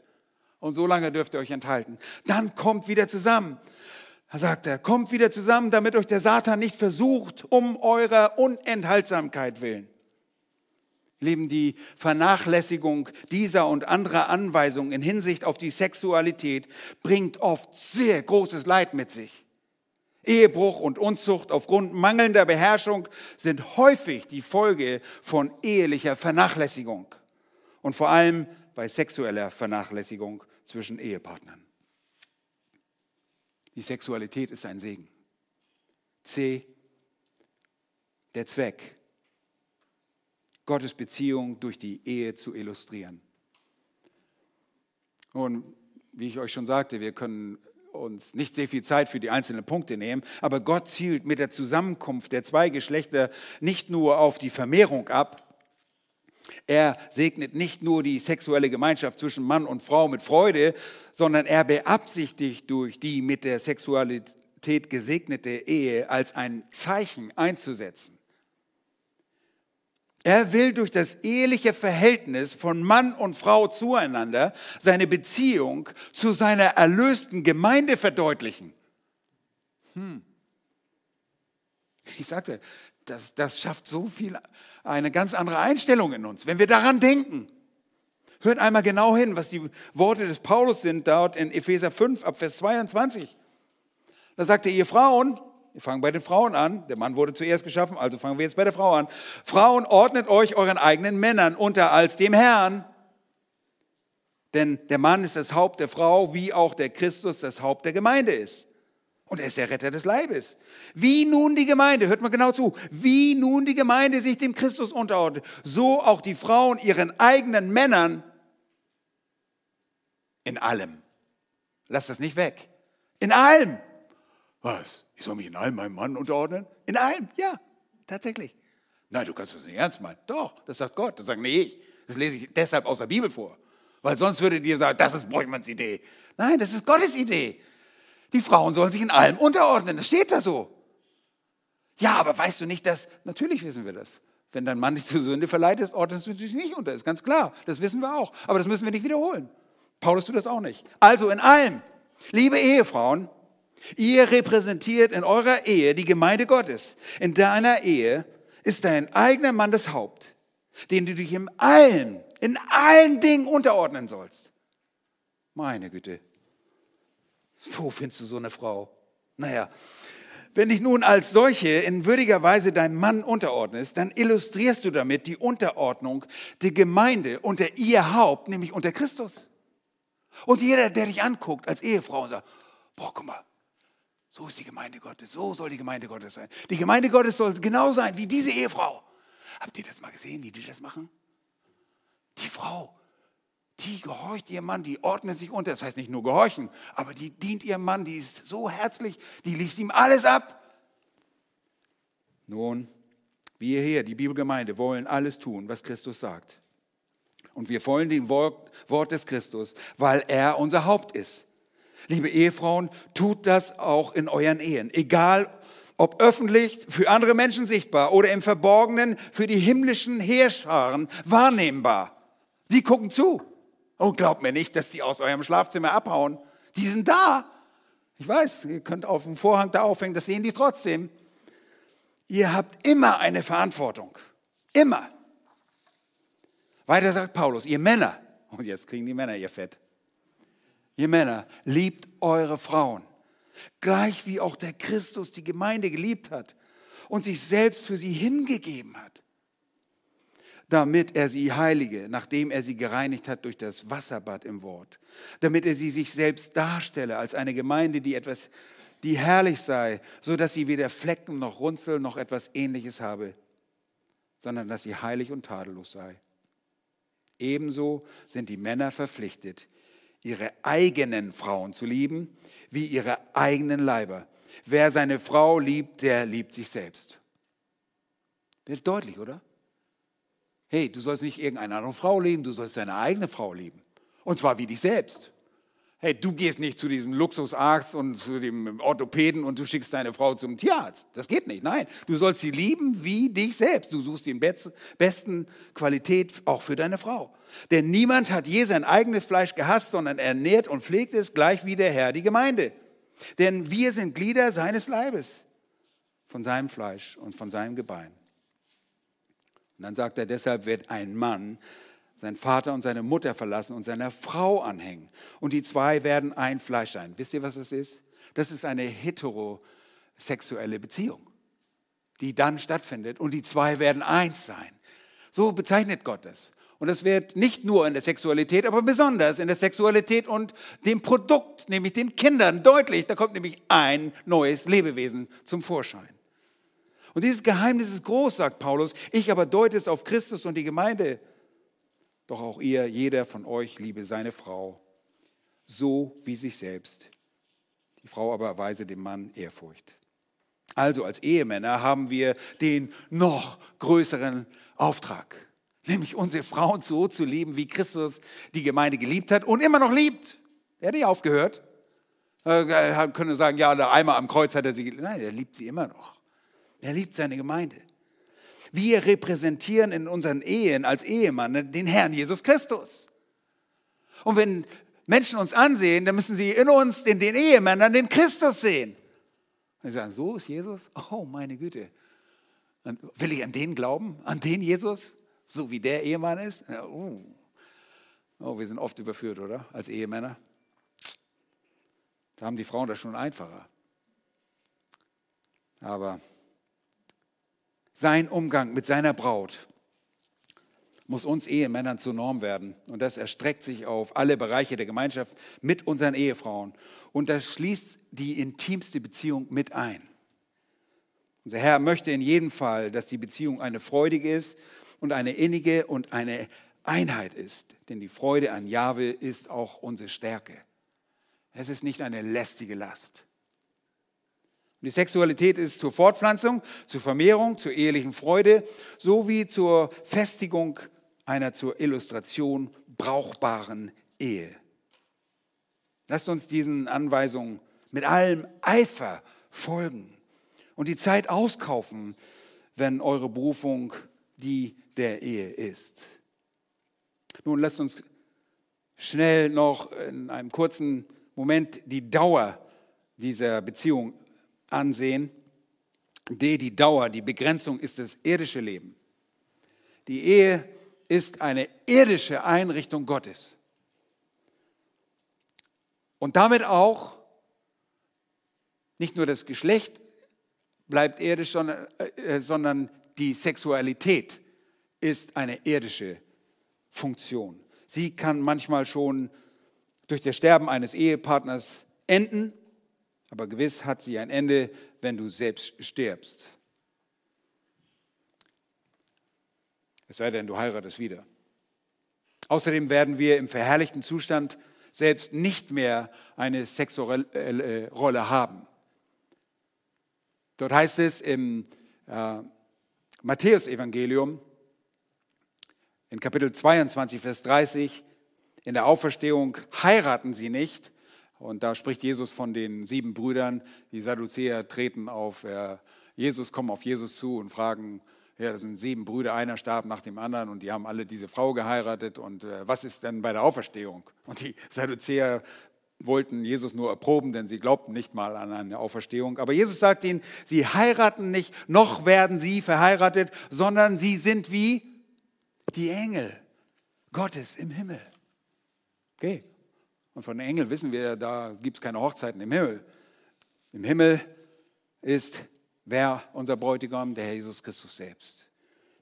Und so lange dürft ihr euch enthalten. Dann kommt wieder zusammen. Da sagt er, kommt wieder zusammen, damit euch der Satan nicht versucht, um eurer Unenthaltsamkeit willen. Leben die Vernachlässigung dieser und anderer Anweisungen in Hinsicht auf die Sexualität bringt oft sehr großes Leid mit sich. Ehebruch und Unzucht aufgrund mangelnder Beherrschung sind häufig die Folge von ehelicher Vernachlässigung und vor allem bei sexueller Vernachlässigung zwischen Ehepartnern. Die Sexualität ist ein Segen. C. Der Zweck. Gottes Beziehung durch die Ehe zu illustrieren. Und wie ich euch schon sagte, wir können uns nicht sehr viel Zeit für die einzelnen Punkte nehmen, aber Gott zielt mit der Zusammenkunft der zwei Geschlechter nicht nur auf die Vermehrung ab, er segnet nicht nur die sexuelle Gemeinschaft zwischen Mann und Frau mit Freude, sondern er beabsichtigt durch die mit der Sexualität gesegnete Ehe als ein Zeichen einzusetzen. Er will durch das eheliche Verhältnis von Mann und Frau zueinander seine Beziehung zu seiner erlösten Gemeinde verdeutlichen. Hm. Ich sagte, das, das schafft so viel, eine ganz andere Einstellung in uns, wenn wir daran denken. Hört einmal genau hin, was die Worte des Paulus sind dort in Epheser 5 ab Vers 22. Da sagt er, ihr Frauen, wir fangen bei den Frauen an. Der Mann wurde zuerst geschaffen, also fangen wir jetzt bei der Frau an. Frauen, ordnet euch euren eigenen Männern unter als dem Herrn. Denn der Mann ist das Haupt der Frau, wie auch der Christus das Haupt der Gemeinde ist. Und er ist der Retter des Leibes. Wie nun die Gemeinde, hört mal genau zu, wie nun die Gemeinde sich dem Christus unterordnet, so auch die Frauen ihren eigenen Männern in allem. Lass das nicht weg. In allem. Was? Ich soll mich in allem meinem Mann unterordnen? In allem, ja, tatsächlich. Nein, du kannst das nicht ernst meinen. Doch, das sagt Gott. Das sagt nicht ich. Das lese ich deshalb aus der Bibel vor. Weil sonst würde dir sagen, das ist Bräuchmanns Idee. Nein, das ist Gottes Idee. Die Frauen sollen sich in allem unterordnen. Das steht da so. Ja, aber weißt du nicht, dass, natürlich wissen wir das. Wenn dein Mann dich zur Sünde verleitet, ordnest du dich nicht unter. Ist ganz klar. Das wissen wir auch. Aber das müssen wir nicht wiederholen. Paulus tut das auch nicht. Also in allem. Liebe Ehefrauen, Ihr repräsentiert in eurer Ehe die Gemeinde Gottes. In deiner Ehe ist dein eigener Mann das Haupt, den du dich in allen, in allen Dingen unterordnen sollst. Meine Güte. Wo findest du so eine Frau? Naja, wenn dich nun als solche in würdiger Weise deinem Mann unterordnest, dann illustrierst du damit die Unterordnung der Gemeinde unter ihr Haupt, nämlich unter Christus. Und jeder, der dich anguckt als Ehefrau und sagt, boah, guck mal, so ist die Gemeinde Gottes. So soll die Gemeinde Gottes sein. Die Gemeinde Gottes soll genau sein wie diese Ehefrau. Habt ihr das mal gesehen, wie die das machen? Die Frau, die gehorcht ihrem Mann, die ordnet sich unter. Das heißt nicht nur gehorchen, aber die dient ihrem Mann, die ist so herzlich, die liest ihm alles ab. Nun, wir hier, die Bibelgemeinde, wollen alles tun, was Christus sagt. Und wir wollen dem Wort, Wort des Christus, weil er unser Haupt ist. Liebe Ehefrauen, tut das auch in euren Ehen. Egal, ob öffentlich, für andere Menschen sichtbar oder im Verborgenen für die himmlischen Heerscharen wahrnehmbar. Sie gucken zu. Und glaubt mir nicht, dass die aus eurem Schlafzimmer abhauen. Die sind da. Ich weiß, ihr könnt auf dem Vorhang da aufhängen, das sehen die trotzdem. Ihr habt immer eine Verantwortung. Immer. Weiter sagt Paulus, ihr Männer, und jetzt kriegen die Männer ihr Fett. Ihr Männer, liebt eure Frauen, gleich wie auch der Christus die Gemeinde geliebt hat und sich selbst für sie hingegeben hat, damit er sie heilige, nachdem er sie gereinigt hat durch das Wasserbad im Wort, damit er sie sich selbst darstelle als eine Gemeinde, die etwas, die herrlich sei, so dass sie weder Flecken noch Runzel noch etwas Ähnliches habe, sondern dass sie heilig und tadellos sei. Ebenso sind die Männer verpflichtet, ihre eigenen Frauen zu lieben, wie ihre eigenen Leiber. Wer seine Frau liebt, der liebt sich selbst. Wird deutlich, oder? Hey, du sollst nicht irgendeine andere Frau lieben, du sollst deine eigene Frau lieben. Und zwar wie dich selbst. Hey, du gehst nicht zu diesem Luxusarzt und zu dem Orthopäden und du schickst deine Frau zum Tierarzt. Das geht nicht. Nein, du sollst sie lieben wie dich selbst. Du suchst die besten Qualität auch für deine Frau. Denn niemand hat je sein eigenes Fleisch gehasst, sondern ernährt und pflegt es gleich wie der Herr die Gemeinde. Denn wir sind Glieder seines Leibes, von seinem Fleisch und von seinem Gebein. Und dann sagt er, deshalb wird ein Mann seinen Vater und seine Mutter verlassen und seiner Frau anhängen. Und die zwei werden ein Fleisch sein. Wisst ihr, was das ist? Das ist eine heterosexuelle Beziehung, die dann stattfindet. Und die zwei werden eins sein. So bezeichnet Gott es. Und das wird nicht nur in der Sexualität, aber besonders in der Sexualität und dem Produkt, nämlich den Kindern, deutlich. Da kommt nämlich ein neues Lebewesen zum Vorschein. Und dieses Geheimnis ist groß, sagt Paulus. Ich aber deute es auf Christus und die Gemeinde. Doch auch ihr, jeder von euch, liebe seine Frau, so wie sich selbst. Die Frau aber erweise dem Mann Ehrfurcht. Also als Ehemänner haben wir den noch größeren Auftrag, nämlich unsere Frauen so zu lieben, wie Christus die Gemeinde geliebt hat und immer noch liebt. Er hat nicht aufgehört. Er könnte sagen, ja, einmal am Kreuz hat er sie geliebt. Nein, er liebt sie immer noch. Er liebt seine Gemeinde. Wir repräsentieren in unseren Ehen als Ehemann den Herrn Jesus Christus. Und wenn Menschen uns ansehen, dann müssen sie in uns, in den Ehemännern, den Christus sehen. Und sie sagen, so ist Jesus? Oh, meine Güte. Und will ich an den glauben? An den Jesus? So wie der Ehemann ist? Oh. oh, wir sind oft überführt, oder? Als Ehemänner. Da haben die Frauen das schon einfacher. Aber sein Umgang mit seiner Braut muss uns Ehemännern zur Norm werden. Und das erstreckt sich auf alle Bereiche der Gemeinschaft mit unseren Ehefrauen. Und das schließt die intimste Beziehung mit ein. Unser Herr möchte in jedem Fall, dass die Beziehung eine freudige ist und eine innige und eine Einheit ist. Denn die Freude an Jahwe ist auch unsere Stärke. Es ist nicht eine lästige Last. Die Sexualität ist zur Fortpflanzung, zur Vermehrung, zur ehelichen Freude sowie zur Festigung einer zur Illustration brauchbaren Ehe. Lasst uns diesen Anweisungen mit allem Eifer folgen und die Zeit auskaufen, wenn eure Berufung die der Ehe ist. Nun lasst uns schnell noch in einem kurzen Moment die Dauer dieser Beziehung ansehen. D, die Dauer, die Begrenzung ist das irdische Leben. Die Ehe ist eine irdische Einrichtung Gottes. Und damit auch nicht nur das Geschlecht bleibt irdisch, sondern, äh, sondern die Sexualität ist eine irdische Funktion. Sie kann manchmal schon durch das Sterben eines Ehepartners enden aber gewiss hat sie ein Ende, wenn du selbst stirbst. Es sei denn, du heiratest wieder. Außerdem werden wir im verherrlichten Zustand selbst nicht mehr eine sexuelle Rolle haben. Dort heißt es im äh, Matthäusevangelium in Kapitel 22, Vers 30, in der Auferstehung heiraten sie nicht, und da spricht Jesus von den sieben Brüdern. Die Sadduzäer treten auf äh, Jesus, kommen auf Jesus zu und fragen, ja, das sind sieben Brüder, einer starb nach dem anderen und die haben alle diese Frau geheiratet. Und äh, was ist denn bei der Auferstehung? Und die Sadduzäer wollten Jesus nur erproben, denn sie glaubten nicht mal an eine Auferstehung. Aber Jesus sagt ihnen, sie heiraten nicht, noch werden sie verheiratet, sondern sie sind wie die Engel Gottes im Himmel. Okay, und von den Engeln wissen wir, da gibt es keine Hochzeiten im Himmel. Im Himmel ist wer unser Bräutigam? Der Herr Jesus Christus selbst.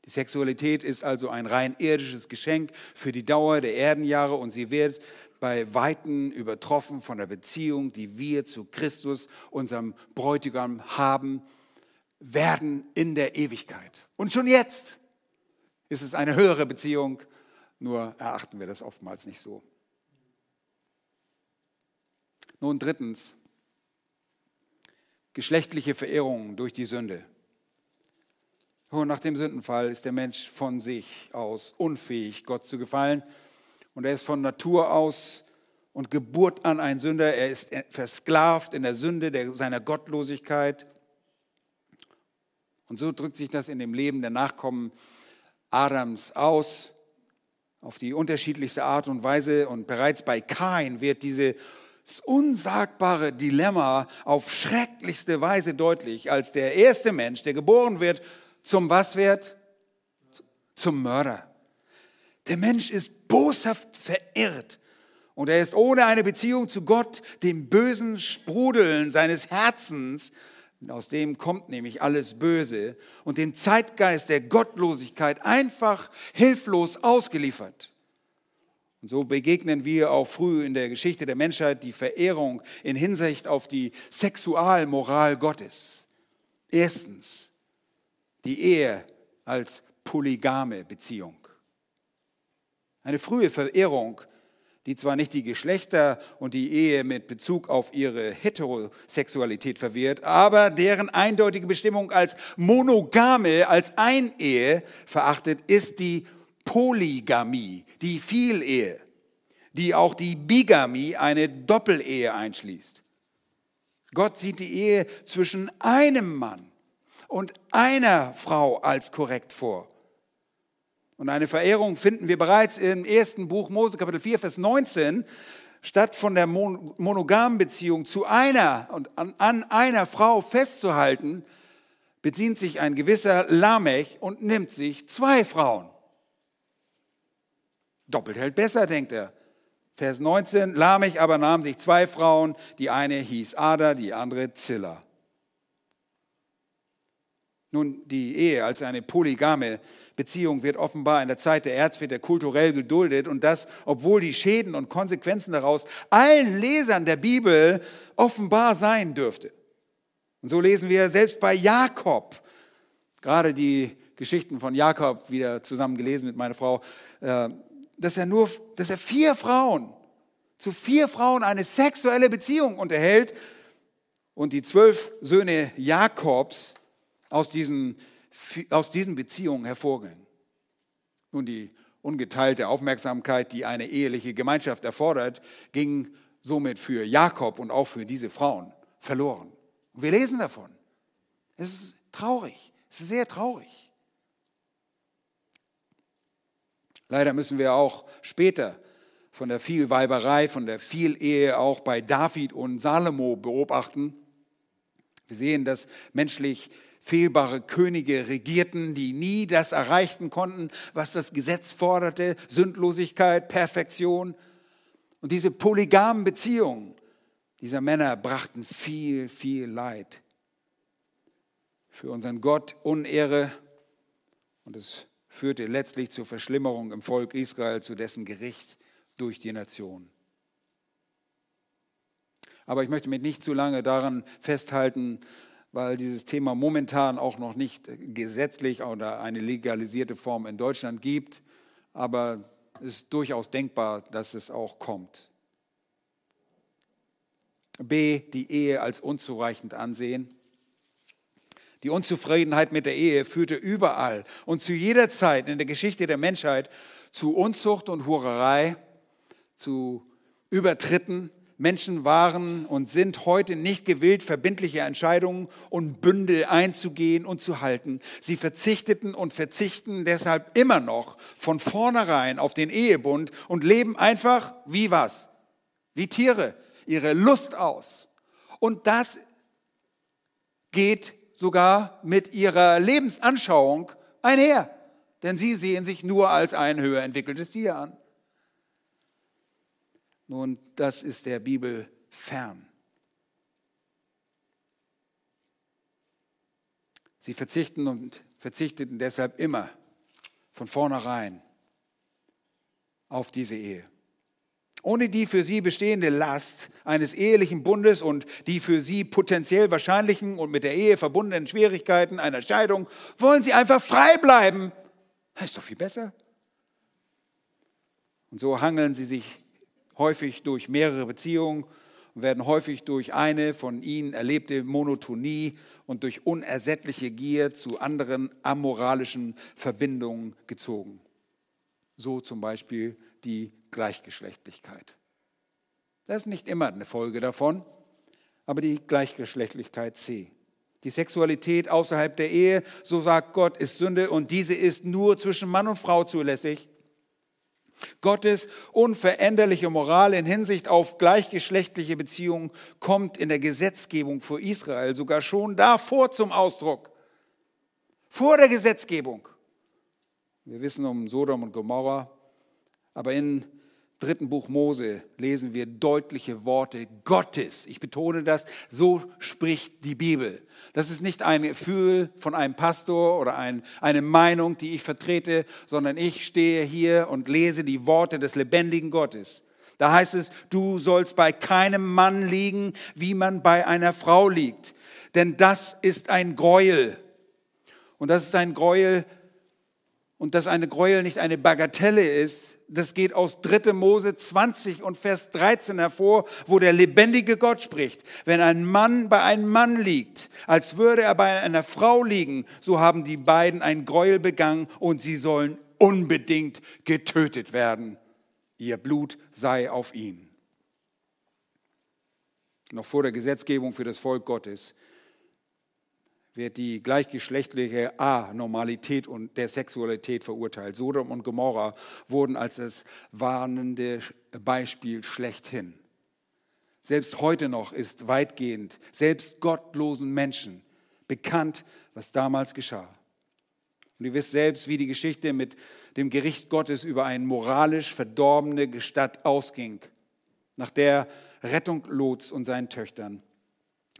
Die Sexualität ist also ein rein irdisches Geschenk für die Dauer der Erdenjahre und sie wird bei Weitem übertroffen von der Beziehung, die wir zu Christus, unserem Bräutigam, haben, werden in der Ewigkeit. Und schon jetzt ist es eine höhere Beziehung, nur erachten wir das oftmals nicht so. Nun drittens, geschlechtliche Verehrung durch die Sünde. Und nach dem Sündenfall ist der Mensch von sich aus unfähig, Gott zu gefallen. Und er ist von Natur aus und Geburt an ein Sünder. Er ist versklavt in der Sünde der, seiner Gottlosigkeit. Und so drückt sich das in dem Leben der Nachkommen Adams aus, auf die unterschiedlichste Art und Weise. Und bereits bei Kain wird dieses unsagbare Dilemma auf schrecklichste Weise deutlich, als der erste Mensch, der geboren wird, zum was wird? Zum Mörder. Der Mensch ist boshaft verirrt und er ist ohne eine Beziehung zu Gott, dem bösen Sprudeln seines Herzens, aus dem kommt nämlich alles Böse, und dem Zeitgeist der Gottlosigkeit einfach hilflos ausgeliefert. Und so begegnen wir auch früh in der Geschichte der Menschheit die Verehrung in Hinsicht auf die Sexualmoral Gottes. Erstens, die Ehe als polygame Beziehung. Eine frühe Verehrung, die zwar nicht die Geschlechter und die Ehe mit Bezug auf ihre Heterosexualität verwehrt, aber deren eindeutige Bestimmung als monogame, als Einehe verachtet, ist die Polygamie, die Vielehe, die auch die Bigamie, eine Doppelehe einschließt. Gott sieht die Ehe zwischen einem Mann und einer Frau als korrekt vor. Und eine Verehrung finden wir bereits im ersten Buch Mose, Kapitel 4, Vers 19. Statt von der monogamen Beziehung zu einer und an, an einer Frau festzuhalten, bedient sich ein gewisser Lamech und nimmt sich zwei Frauen. Doppelt hält besser, denkt er. Vers 19, Lamech aber nahm sich zwei Frauen, die eine hieß Ada, die andere Zilla. Nun, die Ehe als eine polygame Beziehung wird offenbar in der Zeit der Erzväter kulturell geduldet und das, obwohl die Schäden und Konsequenzen daraus allen Lesern der Bibel offenbar sein dürfte. Und so lesen wir selbst bei Jakob, gerade die Geschichten von Jakob wieder zusammen gelesen mit meiner Frau, äh, dass er nur, dass er vier Frauen, zu vier Frauen eine sexuelle Beziehung unterhält und die zwölf Söhne Jakobs aus diesen, aus diesen Beziehungen hervorgehen. Nun, die ungeteilte Aufmerksamkeit, die eine eheliche Gemeinschaft erfordert, ging somit für Jakob und auch für diese Frauen verloren. Und wir lesen davon. Es ist traurig, es ist sehr traurig. Leider müssen wir auch später von der Vielweiberei, von der Vielehe auch bei David und Salomo beobachten. Wir sehen, dass menschlich fehlbare Könige regierten, die nie das erreichten konnten, was das Gesetz forderte, Sündlosigkeit, Perfektion. Und diese polygamen Beziehungen dieser Männer brachten viel, viel Leid. Für unseren Gott Unehre und es führte letztlich zur Verschlimmerung im Volk Israel, zu dessen Gericht durch die Nation. Aber ich möchte mich nicht zu lange daran festhalten, weil dieses Thema momentan auch noch nicht gesetzlich oder eine legalisierte Form in Deutschland gibt. Aber es ist durchaus denkbar, dass es auch kommt. B. Die Ehe als unzureichend ansehen. Die Unzufriedenheit mit der Ehe führte überall und zu jeder Zeit in der Geschichte der Menschheit zu Unzucht und Hurerei, zu Übertritten, Menschen waren und sind heute nicht gewillt, verbindliche Entscheidungen und Bünde einzugehen und zu halten. Sie verzichteten und verzichten deshalb immer noch von vornherein auf den Ehebund und leben einfach wie was? Wie Tiere, ihre Lust aus. Und das geht sogar mit ihrer Lebensanschauung einher. Denn sie sehen sich nur als ein höher entwickeltes Tier an. Nun, das ist der Bibel fern. Sie verzichten und verzichteten deshalb immer von vornherein auf diese Ehe. Ohne die für sie bestehende Last eines ehelichen Bundes und die für sie potenziell wahrscheinlichen und mit der Ehe verbundenen Schwierigkeiten einer Scheidung wollen sie einfach frei bleiben. Das ist doch viel besser. Und so hangeln sie sich häufig durch mehrere Beziehungen und werden häufig durch eine von ihnen erlebte Monotonie und durch unersättliche Gier zu anderen amoralischen Verbindungen gezogen. So zum Beispiel die Gleichgeschlechtlichkeit. Das ist nicht immer eine Folge davon, aber die Gleichgeschlechtlichkeit C. Die Sexualität außerhalb der Ehe, so sagt Gott, ist Sünde und diese ist nur zwischen Mann und Frau zulässig. Gottes unveränderliche Moral in Hinsicht auf gleichgeschlechtliche Beziehungen kommt in der Gesetzgebung für Israel sogar schon davor zum Ausdruck. Vor der Gesetzgebung. Wir wissen um Sodom und Gomorra, aber in dritten Buch Mose lesen wir deutliche Worte Gottes. Ich betone das, so spricht die Bibel. Das ist nicht ein Gefühl von einem Pastor oder ein, eine Meinung, die ich vertrete, sondern ich stehe hier und lese die Worte des lebendigen Gottes. Da heißt es, du sollst bei keinem Mann liegen, wie man bei einer Frau liegt. Denn das ist ein Gräuel. Und das ist ein Gräuel, und dass eine Gräuel nicht eine Bagatelle ist, das geht aus 3. Mose 20 und Vers 13 hervor, wo der lebendige Gott spricht. Wenn ein Mann bei einem Mann liegt, als würde er bei einer Frau liegen, so haben die beiden ein Gräuel begangen und sie sollen unbedingt getötet werden. Ihr Blut sei auf ihn. Noch vor der Gesetzgebung für das Volk Gottes wird die gleichgeschlechtliche Anormalität und der Sexualität verurteilt. Sodom und Gomorra wurden als das warnende Beispiel schlechthin. Selbst heute noch ist weitgehend, selbst gottlosen Menschen bekannt, was damals geschah. Und ihr wisst selbst, wie die Geschichte mit dem Gericht Gottes über eine moralisch verdorbene Stadt ausging, nach der Rettung Lots und seinen Töchtern.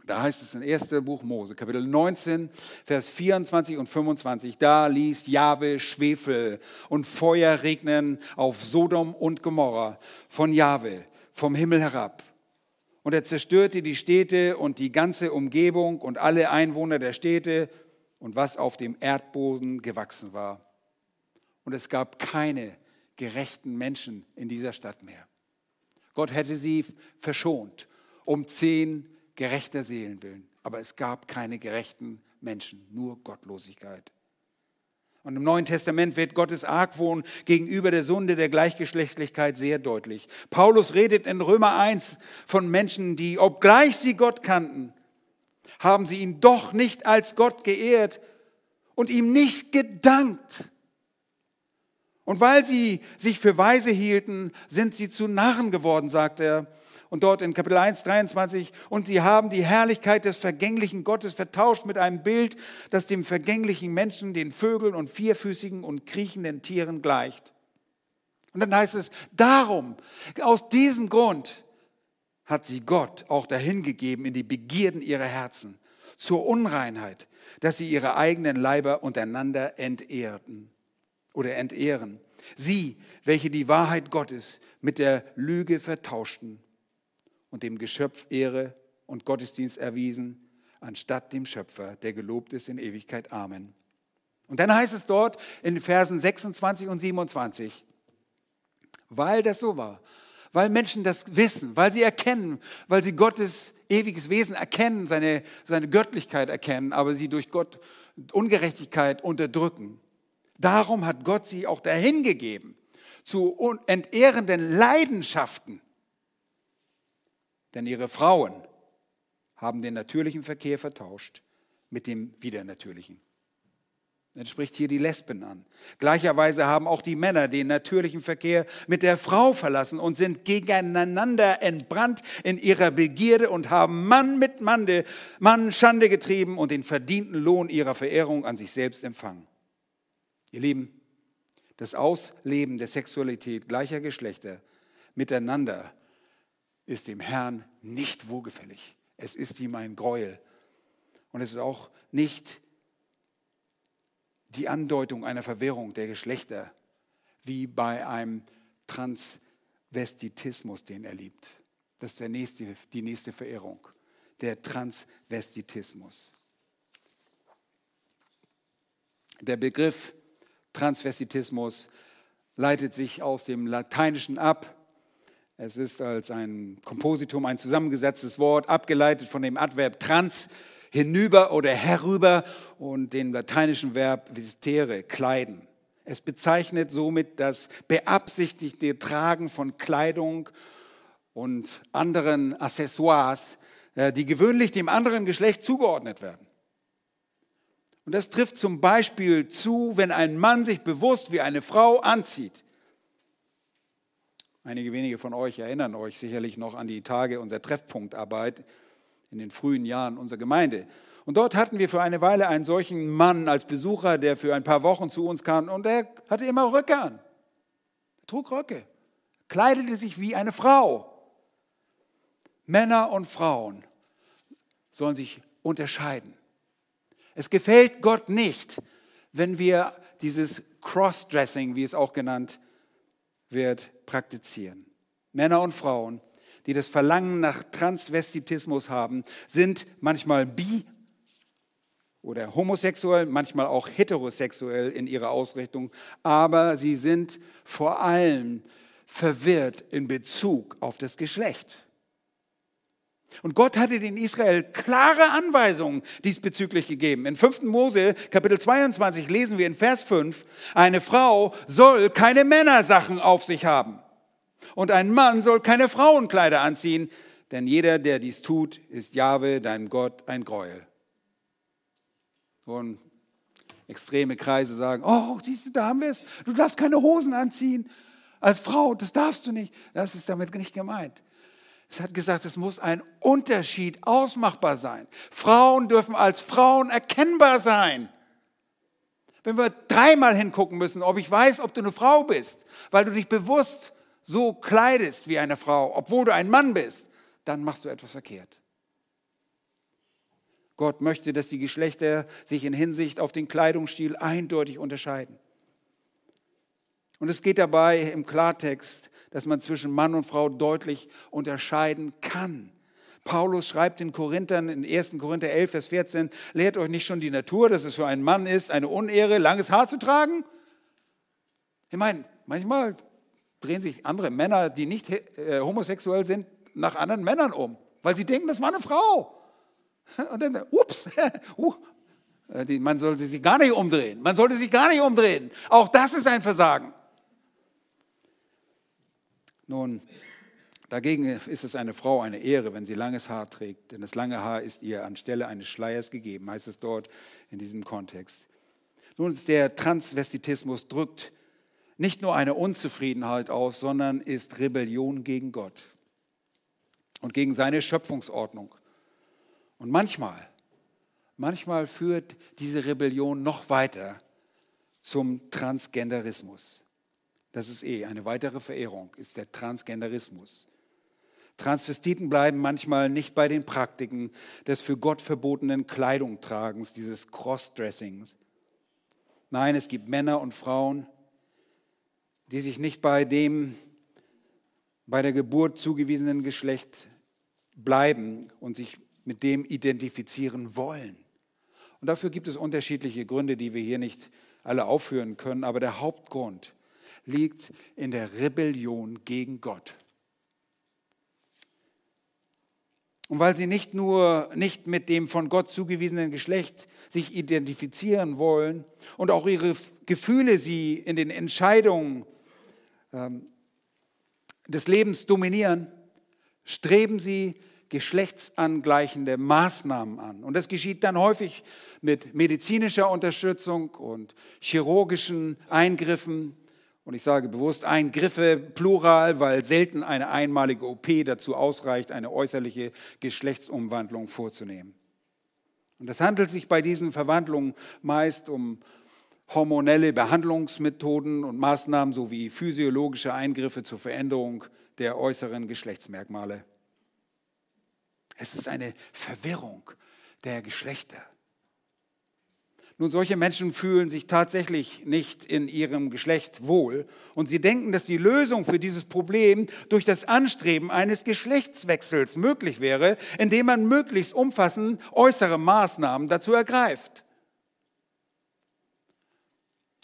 Da heißt es im ersten Buch Mose, Kapitel 19, Vers 24 und 25, da ließ Jahwe Schwefel und Feuer regnen auf Sodom und Gomorra von Jahwe, vom Himmel herab. Und er zerstörte die Städte und die ganze Umgebung und alle Einwohner der Städte und was auf dem Erdboden gewachsen war. Und es gab keine gerechten Menschen in dieser Stadt mehr. Gott hätte sie verschont um zehn gerechter Seelen willen. Aber es gab keine gerechten Menschen, nur Gottlosigkeit. Und im Neuen Testament wird Gottes Argwohn gegenüber der Sünde der Gleichgeschlechtlichkeit sehr deutlich. Paulus redet in Römer 1 von Menschen, die, obgleich sie Gott kannten, haben sie ihn doch nicht als Gott geehrt und ihm nicht gedankt. Und weil sie sich für weise hielten, sind sie zu Narren geworden, sagt er und dort in Kapitel 1, 23, und sie haben die Herrlichkeit des vergänglichen Gottes vertauscht mit einem Bild, das dem vergänglichen Menschen, den Vögeln und vierfüßigen und kriechenden Tieren gleicht. Und dann heißt es, darum, aus diesem Grund hat sie Gott auch dahingegeben in die Begierden ihrer Herzen, zur Unreinheit, dass sie ihre eigenen Leiber untereinander entehrten oder entehren. Sie, welche die Wahrheit Gottes mit der Lüge vertauschten und dem Geschöpf Ehre und Gottesdienst erwiesen, anstatt dem Schöpfer, der gelobt ist in Ewigkeit. Amen. Und dann heißt es dort in den Versen 26 und 27, weil das so war, weil Menschen das wissen, weil sie erkennen, weil sie Gottes ewiges Wesen erkennen, seine, seine Göttlichkeit erkennen, aber sie durch Gott Ungerechtigkeit unterdrücken. Darum hat Gott sie auch dahin gegeben zu entehrenden Leidenschaften denn ihre Frauen haben den natürlichen Verkehr vertauscht mit dem widernatürlichen. Dann spricht hier die Lesben an. Gleicherweise haben auch die Männer den natürlichen Verkehr mit der Frau verlassen und sind gegeneinander entbrannt in ihrer Begierde und haben Mann mit Mann, Schande getrieben und den verdienten Lohn ihrer Verehrung an sich selbst empfangen. Ihr Lieben, das Ausleben der Sexualität gleicher Geschlechter miteinander ist dem Herrn nicht wohlgefällig. Es ist ihm ein Gräuel. Und es ist auch nicht die Andeutung einer Verwirrung der Geschlechter, wie bei einem Transvestitismus, den er liebt. Das ist nächste, die nächste Verehrung, der Transvestitismus. Der Begriff Transvestitismus leitet sich aus dem Lateinischen ab. Es ist als ein Kompositum, ein zusammengesetztes Wort, abgeleitet von dem Adverb trans, hinüber oder herüber und dem lateinischen Verb vistere, kleiden. Es bezeichnet somit das beabsichtigte Tragen von Kleidung und anderen Accessoires, äh, die gewöhnlich dem anderen Geschlecht zugeordnet werden. Und das trifft zum Beispiel zu, wenn ein Mann sich bewusst wie eine Frau anzieht. Einige wenige von euch erinnern euch sicherlich noch an die Tage unserer Treffpunktarbeit in den frühen Jahren unserer Gemeinde. Und dort hatten wir für eine Weile einen solchen Mann als Besucher, der für ein paar Wochen zu uns kam und er hatte immer Röcke an. Er trug Röcke, kleidete sich wie eine Frau. Männer und Frauen sollen sich unterscheiden. Es gefällt Gott nicht, wenn wir dieses Crossdressing, wie es auch genannt wird, praktizieren. Männer und Frauen, die das Verlangen nach Transvestitismus haben, sind manchmal bi oder homosexuell, manchmal auch heterosexuell in ihrer Ausrichtung, aber sie sind vor allem verwirrt in Bezug auf das Geschlecht. Und Gott hatte den Israel klare Anweisungen diesbezüglich gegeben. In 5. Mose Kapitel 22 lesen wir in Vers 5, eine Frau soll keine Männersachen auf sich haben und ein Mann soll keine Frauenkleider anziehen, denn jeder, der dies tut, ist Jahwe, deinem Gott, ein Gräuel. Und extreme Kreise sagen, oh, siehst du, da haben wir es, du darfst keine Hosen anziehen als Frau, das darfst du nicht. Das ist damit nicht gemeint. Es hat gesagt, es muss ein Unterschied ausmachbar sein. Frauen dürfen als Frauen erkennbar sein. Wenn wir dreimal hingucken müssen, ob ich weiß, ob du eine Frau bist, weil du dich bewusst so kleidest wie eine Frau, obwohl du ein Mann bist, dann machst du etwas verkehrt. Gott möchte, dass die Geschlechter sich in Hinsicht auf den Kleidungsstil eindeutig unterscheiden. Und es geht dabei im Klartext dass man zwischen Mann und Frau deutlich unterscheiden kann. Paulus schreibt den Korinthern in 1. Korinther 11, Vers 14, lehrt euch nicht schon die Natur, dass es für einen Mann ist, eine Unehre, langes Haar zu tragen? Ich meine, manchmal drehen sich andere Männer, die nicht äh, homosexuell sind, nach anderen Männern um, weil sie denken, das war eine Frau. Und dann, ups, uh, man sollte sich gar nicht umdrehen. Man sollte sich gar nicht umdrehen. Auch das ist ein Versagen. Nun, dagegen ist es eine Frau eine Ehre, wenn sie langes Haar trägt, denn das lange Haar ist ihr anstelle eines Schleiers gegeben, heißt es dort in diesem Kontext. Nun, der Transvestitismus drückt nicht nur eine Unzufriedenheit aus, sondern ist Rebellion gegen Gott und gegen seine Schöpfungsordnung. Und manchmal, manchmal führt diese Rebellion noch weiter zum Transgenderismus. Das ist eh eine weitere Verehrung, ist der Transgenderismus. Transvestiten bleiben manchmal nicht bei den Praktiken des für Gott verbotenen Kleidungtragens, dieses Crossdressings. Nein, es gibt Männer und Frauen, die sich nicht bei dem bei der Geburt zugewiesenen Geschlecht bleiben und sich mit dem identifizieren wollen. Und dafür gibt es unterschiedliche Gründe, die wir hier nicht alle aufführen können, aber der Hauptgrund liegt in der Rebellion gegen Gott. Und weil sie nicht nur nicht mit dem von Gott zugewiesenen Geschlecht sich identifizieren wollen und auch ihre Gefühle sie in den Entscheidungen ähm, des Lebens dominieren, streben sie geschlechtsangleichende Maßnahmen an. Und das geschieht dann häufig mit medizinischer Unterstützung und chirurgischen Eingriffen und ich sage bewusst Eingriffe, plural, weil selten eine einmalige OP dazu ausreicht, eine äußerliche Geschlechtsumwandlung vorzunehmen. Und es handelt sich bei diesen Verwandlungen meist um hormonelle Behandlungsmethoden und Maßnahmen sowie physiologische Eingriffe zur Veränderung der äußeren Geschlechtsmerkmale. Es ist eine Verwirrung der Geschlechter. Nun, solche Menschen fühlen sich tatsächlich nicht in ihrem Geschlecht wohl und sie denken, dass die Lösung für dieses Problem durch das Anstreben eines Geschlechtswechsels möglich wäre, indem man möglichst umfassend äußere Maßnahmen dazu ergreift.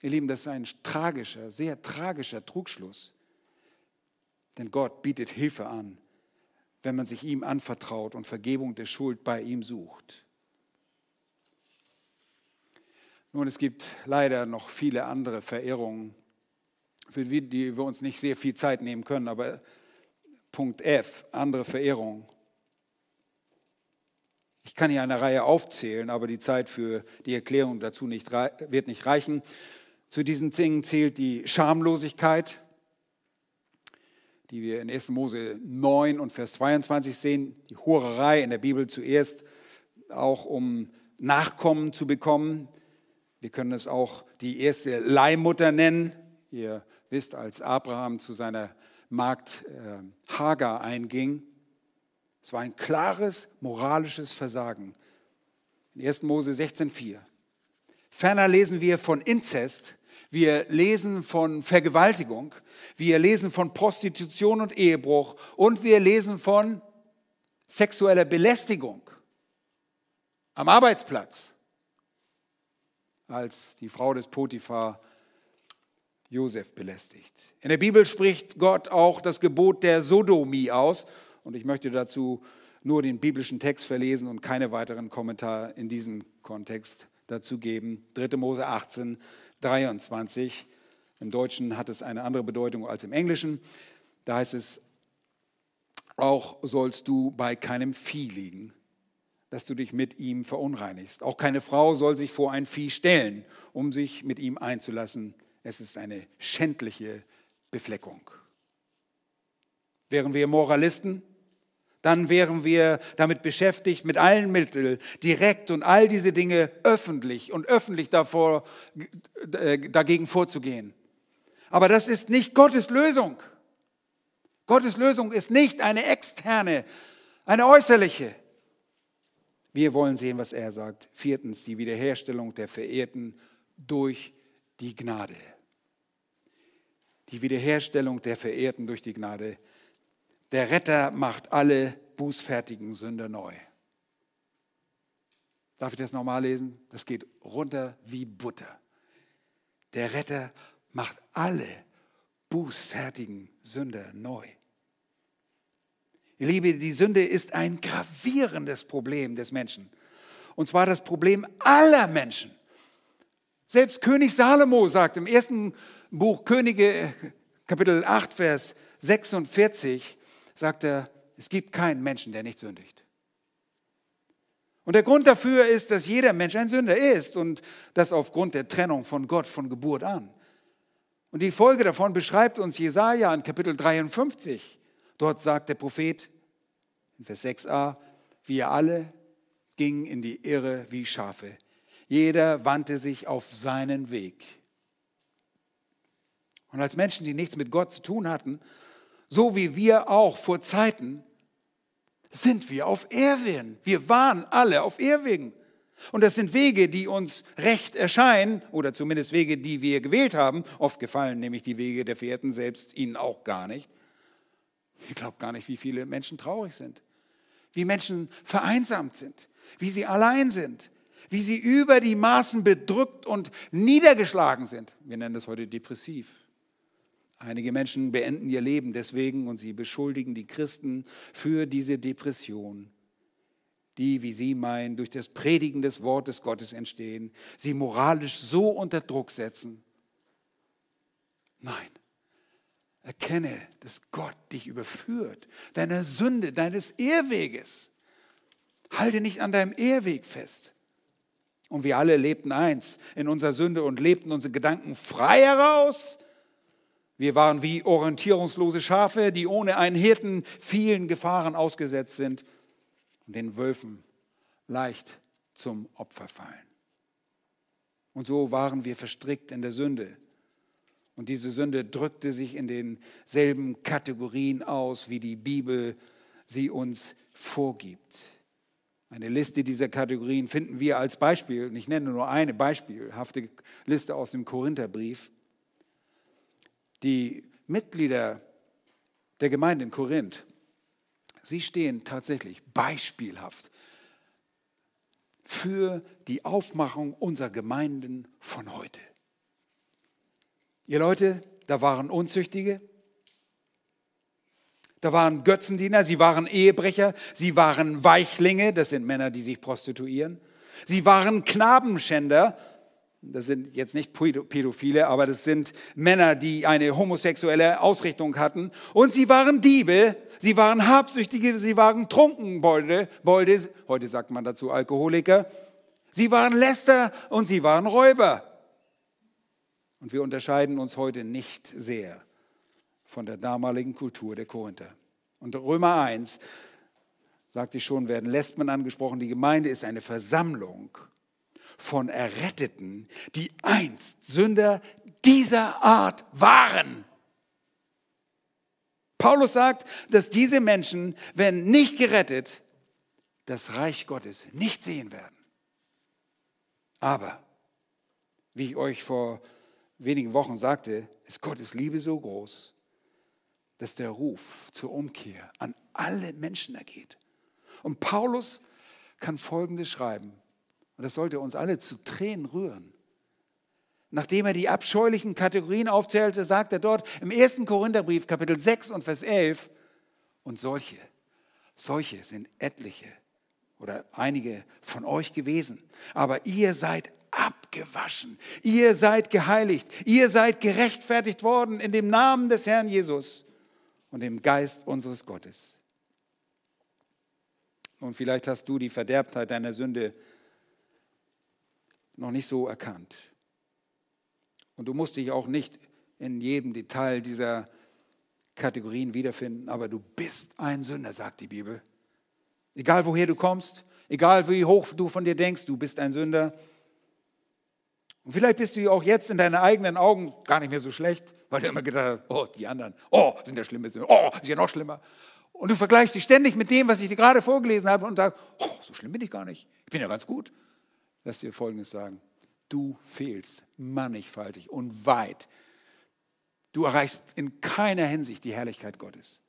Ihr Lieben, das ist ein tragischer, sehr tragischer Trugschluss. Denn Gott bietet Hilfe an, wenn man sich ihm anvertraut und Vergebung der Schuld bei ihm sucht. Nun, es gibt leider noch viele andere Verehrungen, für die wir uns nicht sehr viel Zeit nehmen können, aber Punkt F, andere Verehrungen. Ich kann hier eine Reihe aufzählen, aber die Zeit für die Erklärung dazu nicht, wird nicht reichen. Zu diesen Dingen zählt die Schamlosigkeit, die wir in 1. Mose 9 und Vers 22 sehen, die Hurerei in der Bibel zuerst, auch um Nachkommen zu bekommen, wir können es auch die erste Leihmutter nennen. Ihr wisst, als Abraham zu seiner Magd äh, Hagar einging, es war ein klares moralisches Versagen. In 1. Mose 16,4. Ferner lesen wir von Inzest, wir lesen von Vergewaltigung, wir lesen von Prostitution und Ehebruch und wir lesen von sexueller Belästigung am Arbeitsplatz als die Frau des Potiphar Josef belästigt. In der Bibel spricht Gott auch das Gebot der Sodomie aus und ich möchte dazu nur den biblischen Text verlesen und keine weiteren Kommentare in diesem Kontext dazu geben. 3. Mose 18, 23. Im Deutschen hat es eine andere Bedeutung als im Englischen. Da heißt es, auch sollst du bei keinem Vieh liegen dass du dich mit ihm verunreinigst. Auch keine Frau soll sich vor ein Vieh stellen, um sich mit ihm einzulassen. Es ist eine schändliche Befleckung. Wären wir Moralisten, dann wären wir damit beschäftigt, mit allen Mitteln direkt und all diese Dinge öffentlich und öffentlich davor, äh, dagegen vorzugehen. Aber das ist nicht Gottes Lösung. Gottes Lösung ist nicht eine externe, eine äußerliche. Wir wollen sehen, was er sagt. Viertens, die Wiederherstellung der Verehrten durch die Gnade. Die Wiederherstellung der Verehrten durch die Gnade. Der Retter macht alle bußfertigen Sünder neu. Darf ich das nochmal lesen? Das geht runter wie Butter. Der Retter macht alle bußfertigen Sünder neu. Ihr Liebe, die Sünde ist ein gravierendes Problem des Menschen. Und zwar das Problem aller Menschen. Selbst König Salomo sagt im ersten Buch Könige, Kapitel 8, Vers 46, sagt er, es gibt keinen Menschen, der nicht sündigt. Und der Grund dafür ist, dass jeder Mensch ein Sünder ist und das aufgrund der Trennung von Gott von Geburt an. Und die Folge davon beschreibt uns Jesaja in Kapitel 53. Dort sagt der Prophet in Vers 6a, wir alle gingen in die Irre wie Schafe. Jeder wandte sich auf seinen Weg. Und als Menschen, die nichts mit Gott zu tun hatten, so wie wir auch vor Zeiten, sind wir auf Irrwegen. Wir waren alle auf Irrwegen. Und das sind Wege, die uns recht erscheinen, oder zumindest Wege, die wir gewählt haben. Oft gefallen nämlich die Wege der Verehrten selbst ihnen auch gar nicht. Ich glaube gar nicht, wie viele Menschen traurig sind, wie Menschen vereinsamt sind, wie sie allein sind, wie sie über die Maßen bedrückt und niedergeschlagen sind. Wir nennen das heute depressiv. Einige Menschen beenden ihr Leben deswegen und sie beschuldigen die Christen für diese Depression, die, wie sie meinen, durch das Predigen des Wortes Gottes entstehen, sie moralisch so unter Druck setzen. Nein, Erkenne, dass Gott dich überführt, deiner Sünde, deines Ehrweges. Halte nicht an deinem Ehrweg fest. Und wir alle lebten eins in unserer Sünde und lebten unsere Gedanken frei heraus. Wir waren wie orientierungslose Schafe, die ohne einen Hirten vielen Gefahren ausgesetzt sind und den Wölfen leicht zum Opfer fallen. Und so waren wir verstrickt in der Sünde. Und diese Sünde drückte sich in denselben Kategorien aus, wie die Bibel sie uns vorgibt. Eine Liste dieser Kategorien finden wir als Beispiel, und ich nenne nur eine beispielhafte Liste aus dem Korintherbrief. Die Mitglieder der Gemeinde in Korinth, sie stehen tatsächlich beispielhaft für die Aufmachung unserer Gemeinden von heute. Ihr Leute, da waren Unzüchtige, da waren Götzendiener, sie waren Ehebrecher, sie waren Weichlinge, das sind Männer, die sich prostituieren. Sie waren Knabenschänder, das sind jetzt nicht Pädophile, aber das sind Männer, die eine homosexuelle Ausrichtung hatten. Und sie waren Diebe, sie waren Habsüchtige, sie waren Trunkenbolde, Bolde, heute sagt man dazu Alkoholiker. Sie waren Läster und sie waren Räuber. Und wir unterscheiden uns heute nicht sehr von der damaligen Kultur der Korinther. Und Römer 1, sagte ich schon, werden Lesben angesprochen. Die Gemeinde ist eine Versammlung von Erretteten, die einst Sünder dieser Art waren. Paulus sagt, dass diese Menschen, wenn nicht gerettet, das Reich Gottes nicht sehen werden. Aber, wie ich euch vor wenigen Wochen sagte, ist Gottes Liebe so groß, dass der Ruf zur Umkehr an alle Menschen ergeht. Und Paulus kann Folgendes schreiben, und das sollte uns alle zu Tränen rühren. Nachdem er die abscheulichen Kategorien aufzählte, sagt er dort im 1. Korintherbrief, Kapitel 6 und Vers 11, und solche, solche sind etliche oder einige von euch gewesen, aber ihr seid abgewaschen, ihr seid geheiligt, ihr seid gerechtfertigt worden in dem Namen des Herrn Jesus und dem Geist unseres Gottes. Und vielleicht hast du die Verderbtheit deiner Sünde noch nicht so erkannt. Und du musst dich auch nicht in jedem Detail dieser Kategorien wiederfinden, aber du bist ein Sünder, sagt die Bibel. Egal woher du kommst, egal wie hoch du von dir denkst, du bist ein Sünder. Und vielleicht bist du auch jetzt in deinen eigenen Augen gar nicht mehr so schlecht, weil du immer gedacht hast, oh, die anderen, oh, sind ja schlimme Sünder, oh, ist ja noch schlimmer. Und du vergleichst dich ständig mit dem, was ich dir gerade vorgelesen habe und sagst, oh, so schlimm bin ich gar nicht. Ich bin ja ganz gut. Lass dir Folgendes sagen. Du fehlst mannigfaltig und weit. Du erreichst in keiner Hinsicht die Herrlichkeit Gottes.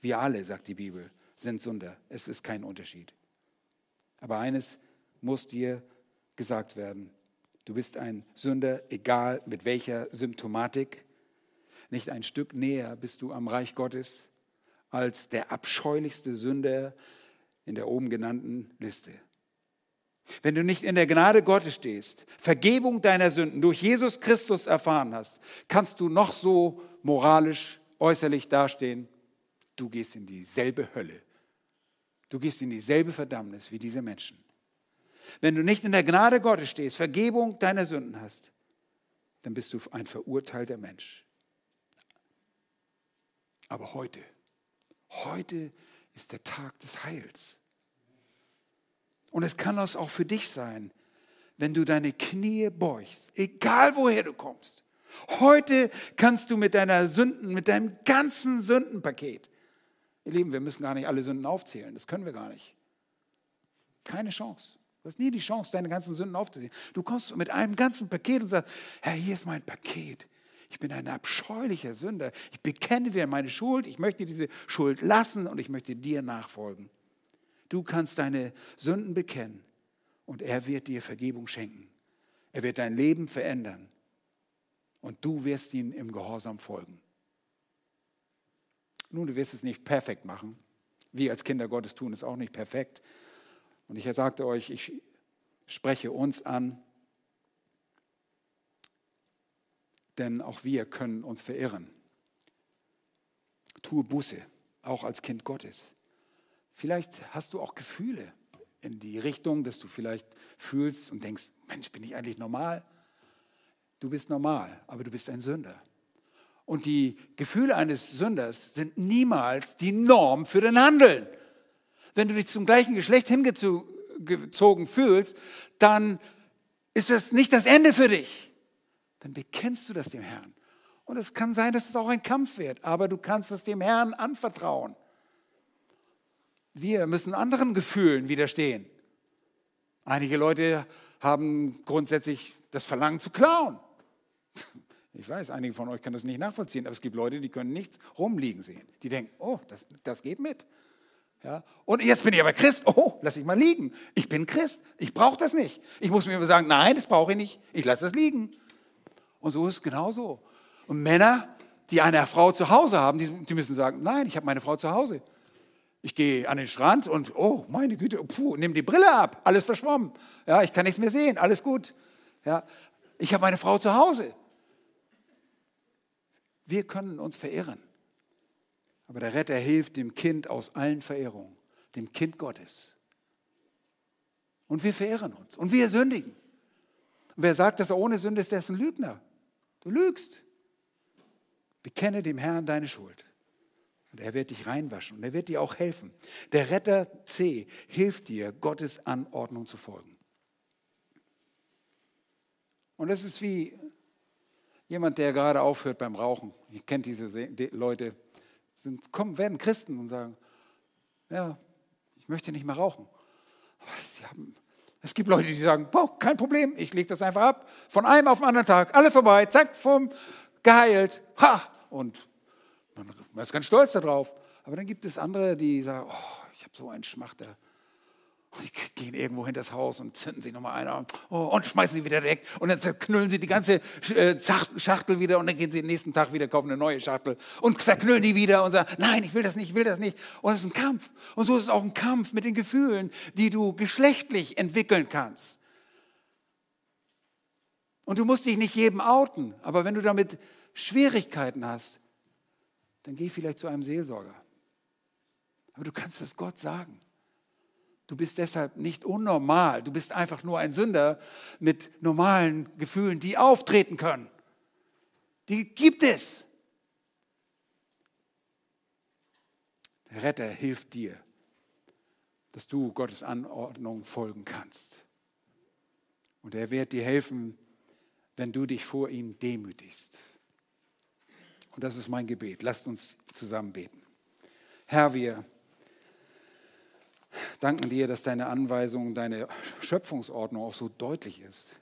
Wir alle, sagt die Bibel, sind Sünder. Es ist kein Unterschied. Aber eines muss dir gesagt werden. Du bist ein Sünder, egal mit welcher Symptomatik. Nicht ein Stück näher bist du am Reich Gottes als der abscheulichste Sünder in der oben genannten Liste. Wenn du nicht in der Gnade Gottes stehst, Vergebung deiner Sünden durch Jesus Christus erfahren hast, kannst du noch so moralisch äußerlich dastehen. Du gehst in dieselbe Hölle. Du gehst in dieselbe Verdammnis wie diese Menschen. Wenn du nicht in der Gnade Gottes stehst, Vergebung deiner Sünden hast, dann bist du ein verurteilter Mensch. Aber heute, heute ist der Tag des Heils. Und es kann das auch für dich sein, wenn du deine Knie beugst, egal woher du kommst. Heute kannst du mit deiner Sünden, mit deinem ganzen Sündenpaket, ihr Lieben, wir müssen gar nicht alle Sünden aufzählen, das können wir gar nicht. Keine Chance. Du hast nie die Chance, deine ganzen Sünden aufzusehen. Du kommst mit einem ganzen Paket und sagst, Herr, hier ist mein Paket. Ich bin ein abscheulicher Sünder. Ich bekenne dir meine Schuld. Ich möchte diese Schuld lassen und ich möchte dir nachfolgen. Du kannst deine Sünden bekennen und er wird dir Vergebung schenken. Er wird dein Leben verändern und du wirst ihm im Gehorsam folgen. Nun, du wirst es nicht perfekt machen. Wir als Kinder Gottes tun es auch nicht perfekt. Und ich sagte euch, ich spreche uns an, denn auch wir können uns verirren. Tue Buße, auch als Kind Gottes. Vielleicht hast du auch Gefühle in die Richtung, dass du vielleicht fühlst und denkst, Mensch, bin ich eigentlich normal? Du bist normal, aber du bist ein Sünder. Und die Gefühle eines Sünders sind niemals die Norm für den Handeln wenn du dich zum gleichen Geschlecht hingezogen fühlst, dann ist das nicht das Ende für dich. Dann bekennst du das dem Herrn. Und es kann sein, dass es auch ein Kampf wird, aber du kannst es dem Herrn anvertrauen. Wir müssen anderen Gefühlen widerstehen. Einige Leute haben grundsätzlich das Verlangen zu klauen. Ich weiß, einige von euch können das nicht nachvollziehen, aber es gibt Leute, die können nichts rumliegen sehen. Die denken, oh, das, das geht mit. Ja? Und jetzt bin ich aber Christ. Oh, lass ich mal liegen. Ich bin Christ. Ich brauche das nicht. Ich muss mir immer sagen, nein, das brauche ich nicht. Ich lasse das liegen. Und so ist es genauso. Und Männer, die eine Frau zu Hause haben, die, die müssen sagen, nein, ich habe meine Frau zu Hause. Ich gehe an den Strand und, oh, meine Güte, puh, nimm die Brille ab, alles verschwommen. Ja, ich kann nichts mehr sehen, alles gut. Ja, ich habe meine Frau zu Hause. Wir können uns verirren. Aber der Retter hilft dem Kind aus allen Verehrungen, dem Kind Gottes. Und wir verirren uns und wir sündigen. Und wer sagt, dass er ohne Sünde ist, der ist ein Lügner. Du lügst. Bekenne dem Herrn deine Schuld. Und er wird dich reinwaschen und er wird dir auch helfen. Der Retter C hilft dir, Gottes Anordnung zu folgen. Und das ist wie jemand, der gerade aufhört beim Rauchen. Ihr kennt diese Leute, sind, kommen, werden Christen und sagen, ja, ich möchte nicht mehr rauchen. Haben, es gibt Leute, die sagen, boah, kein Problem, ich lege das einfach ab. Von einem auf den anderen Tag, alles vorbei, zack, vom, geheilt. Ha! Und man, man ist ganz stolz darauf. Aber dann gibt es andere, die sagen, oh, ich habe so einen Schmachter. Und die gehen irgendwo hinter das Haus und zünden sich nochmal einer oh, und schmeißen sie wieder weg. Und dann zerknüllen sie die ganze äh, Schachtel wieder und dann gehen sie den nächsten Tag wieder, kaufen eine neue Schachtel und zerknüllen die wieder und sagen, nein, ich will das nicht, ich will das nicht. Und es ist ein Kampf. Und so ist es auch ein Kampf mit den Gefühlen, die du geschlechtlich entwickeln kannst. Und du musst dich nicht jedem outen, aber wenn du damit Schwierigkeiten hast, dann geh vielleicht zu einem Seelsorger. Aber du kannst es Gott sagen. Du bist deshalb nicht unnormal. Du bist einfach nur ein Sünder mit normalen Gefühlen, die auftreten können. Die gibt es. Der Retter hilft dir, dass du Gottes Anordnung folgen kannst. Und er wird dir helfen, wenn du dich vor ihm demütigst. Und das ist mein Gebet. Lasst uns zusammen beten. Herr, wir danken dir, dass deine Anweisung, deine Schöpfungsordnung auch so deutlich ist.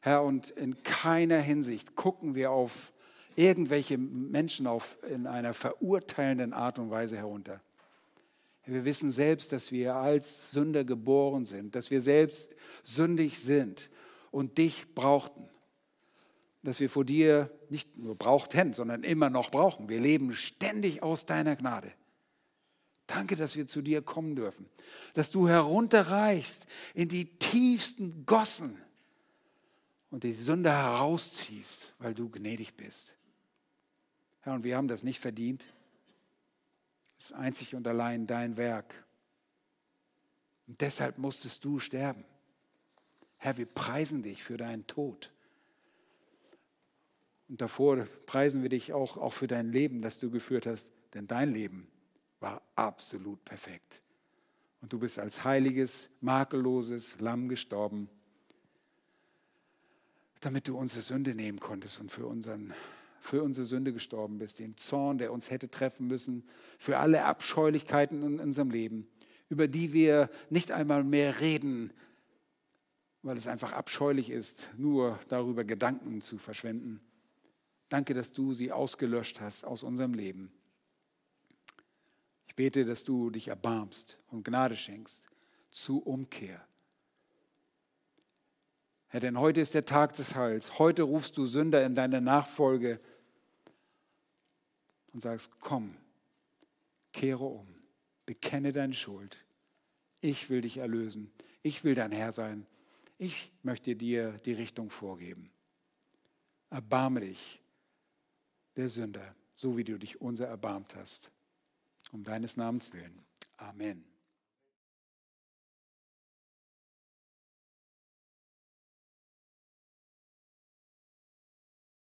Herr, und in keiner Hinsicht gucken wir auf irgendwelche Menschen auf in einer verurteilenden Art und Weise herunter. Wir wissen selbst, dass wir als Sünder geboren sind, dass wir selbst sündig sind und dich brauchten. Dass wir vor dir nicht nur brauchten, sondern immer noch brauchen. Wir leben ständig aus deiner Gnade. Danke, dass wir zu dir kommen dürfen, dass du herunterreichst in die tiefsten Gossen und die Sünde herausziehst, weil du gnädig bist. Herr, und wir haben das nicht verdient. Es ist einzig und allein dein Werk. Und deshalb musstest du sterben. Herr, wir preisen dich für deinen Tod. Und davor preisen wir dich auch, auch für dein Leben, das du geführt hast, denn dein Leben war absolut perfekt. Und du bist als heiliges, makelloses Lamm gestorben, damit du unsere Sünde nehmen konntest und für, unseren, für unsere Sünde gestorben bist, den Zorn, der uns hätte treffen müssen, für alle Abscheulichkeiten in unserem Leben, über die wir nicht einmal mehr reden, weil es einfach abscheulich ist, nur darüber Gedanken zu verschwenden. Danke, dass du sie ausgelöscht hast aus unserem Leben bete, dass du dich erbarmst und Gnade schenkst zu Umkehr. Herr, denn heute ist der Tag des Heils. Heute rufst du Sünder in deine Nachfolge und sagst, komm, kehre um, bekenne deine Schuld. Ich will dich erlösen. Ich will dein Herr sein. Ich möchte dir die Richtung vorgeben. Erbarme dich der Sünder, so wie du dich unser erbarmt hast um deines Namens willen. Amen.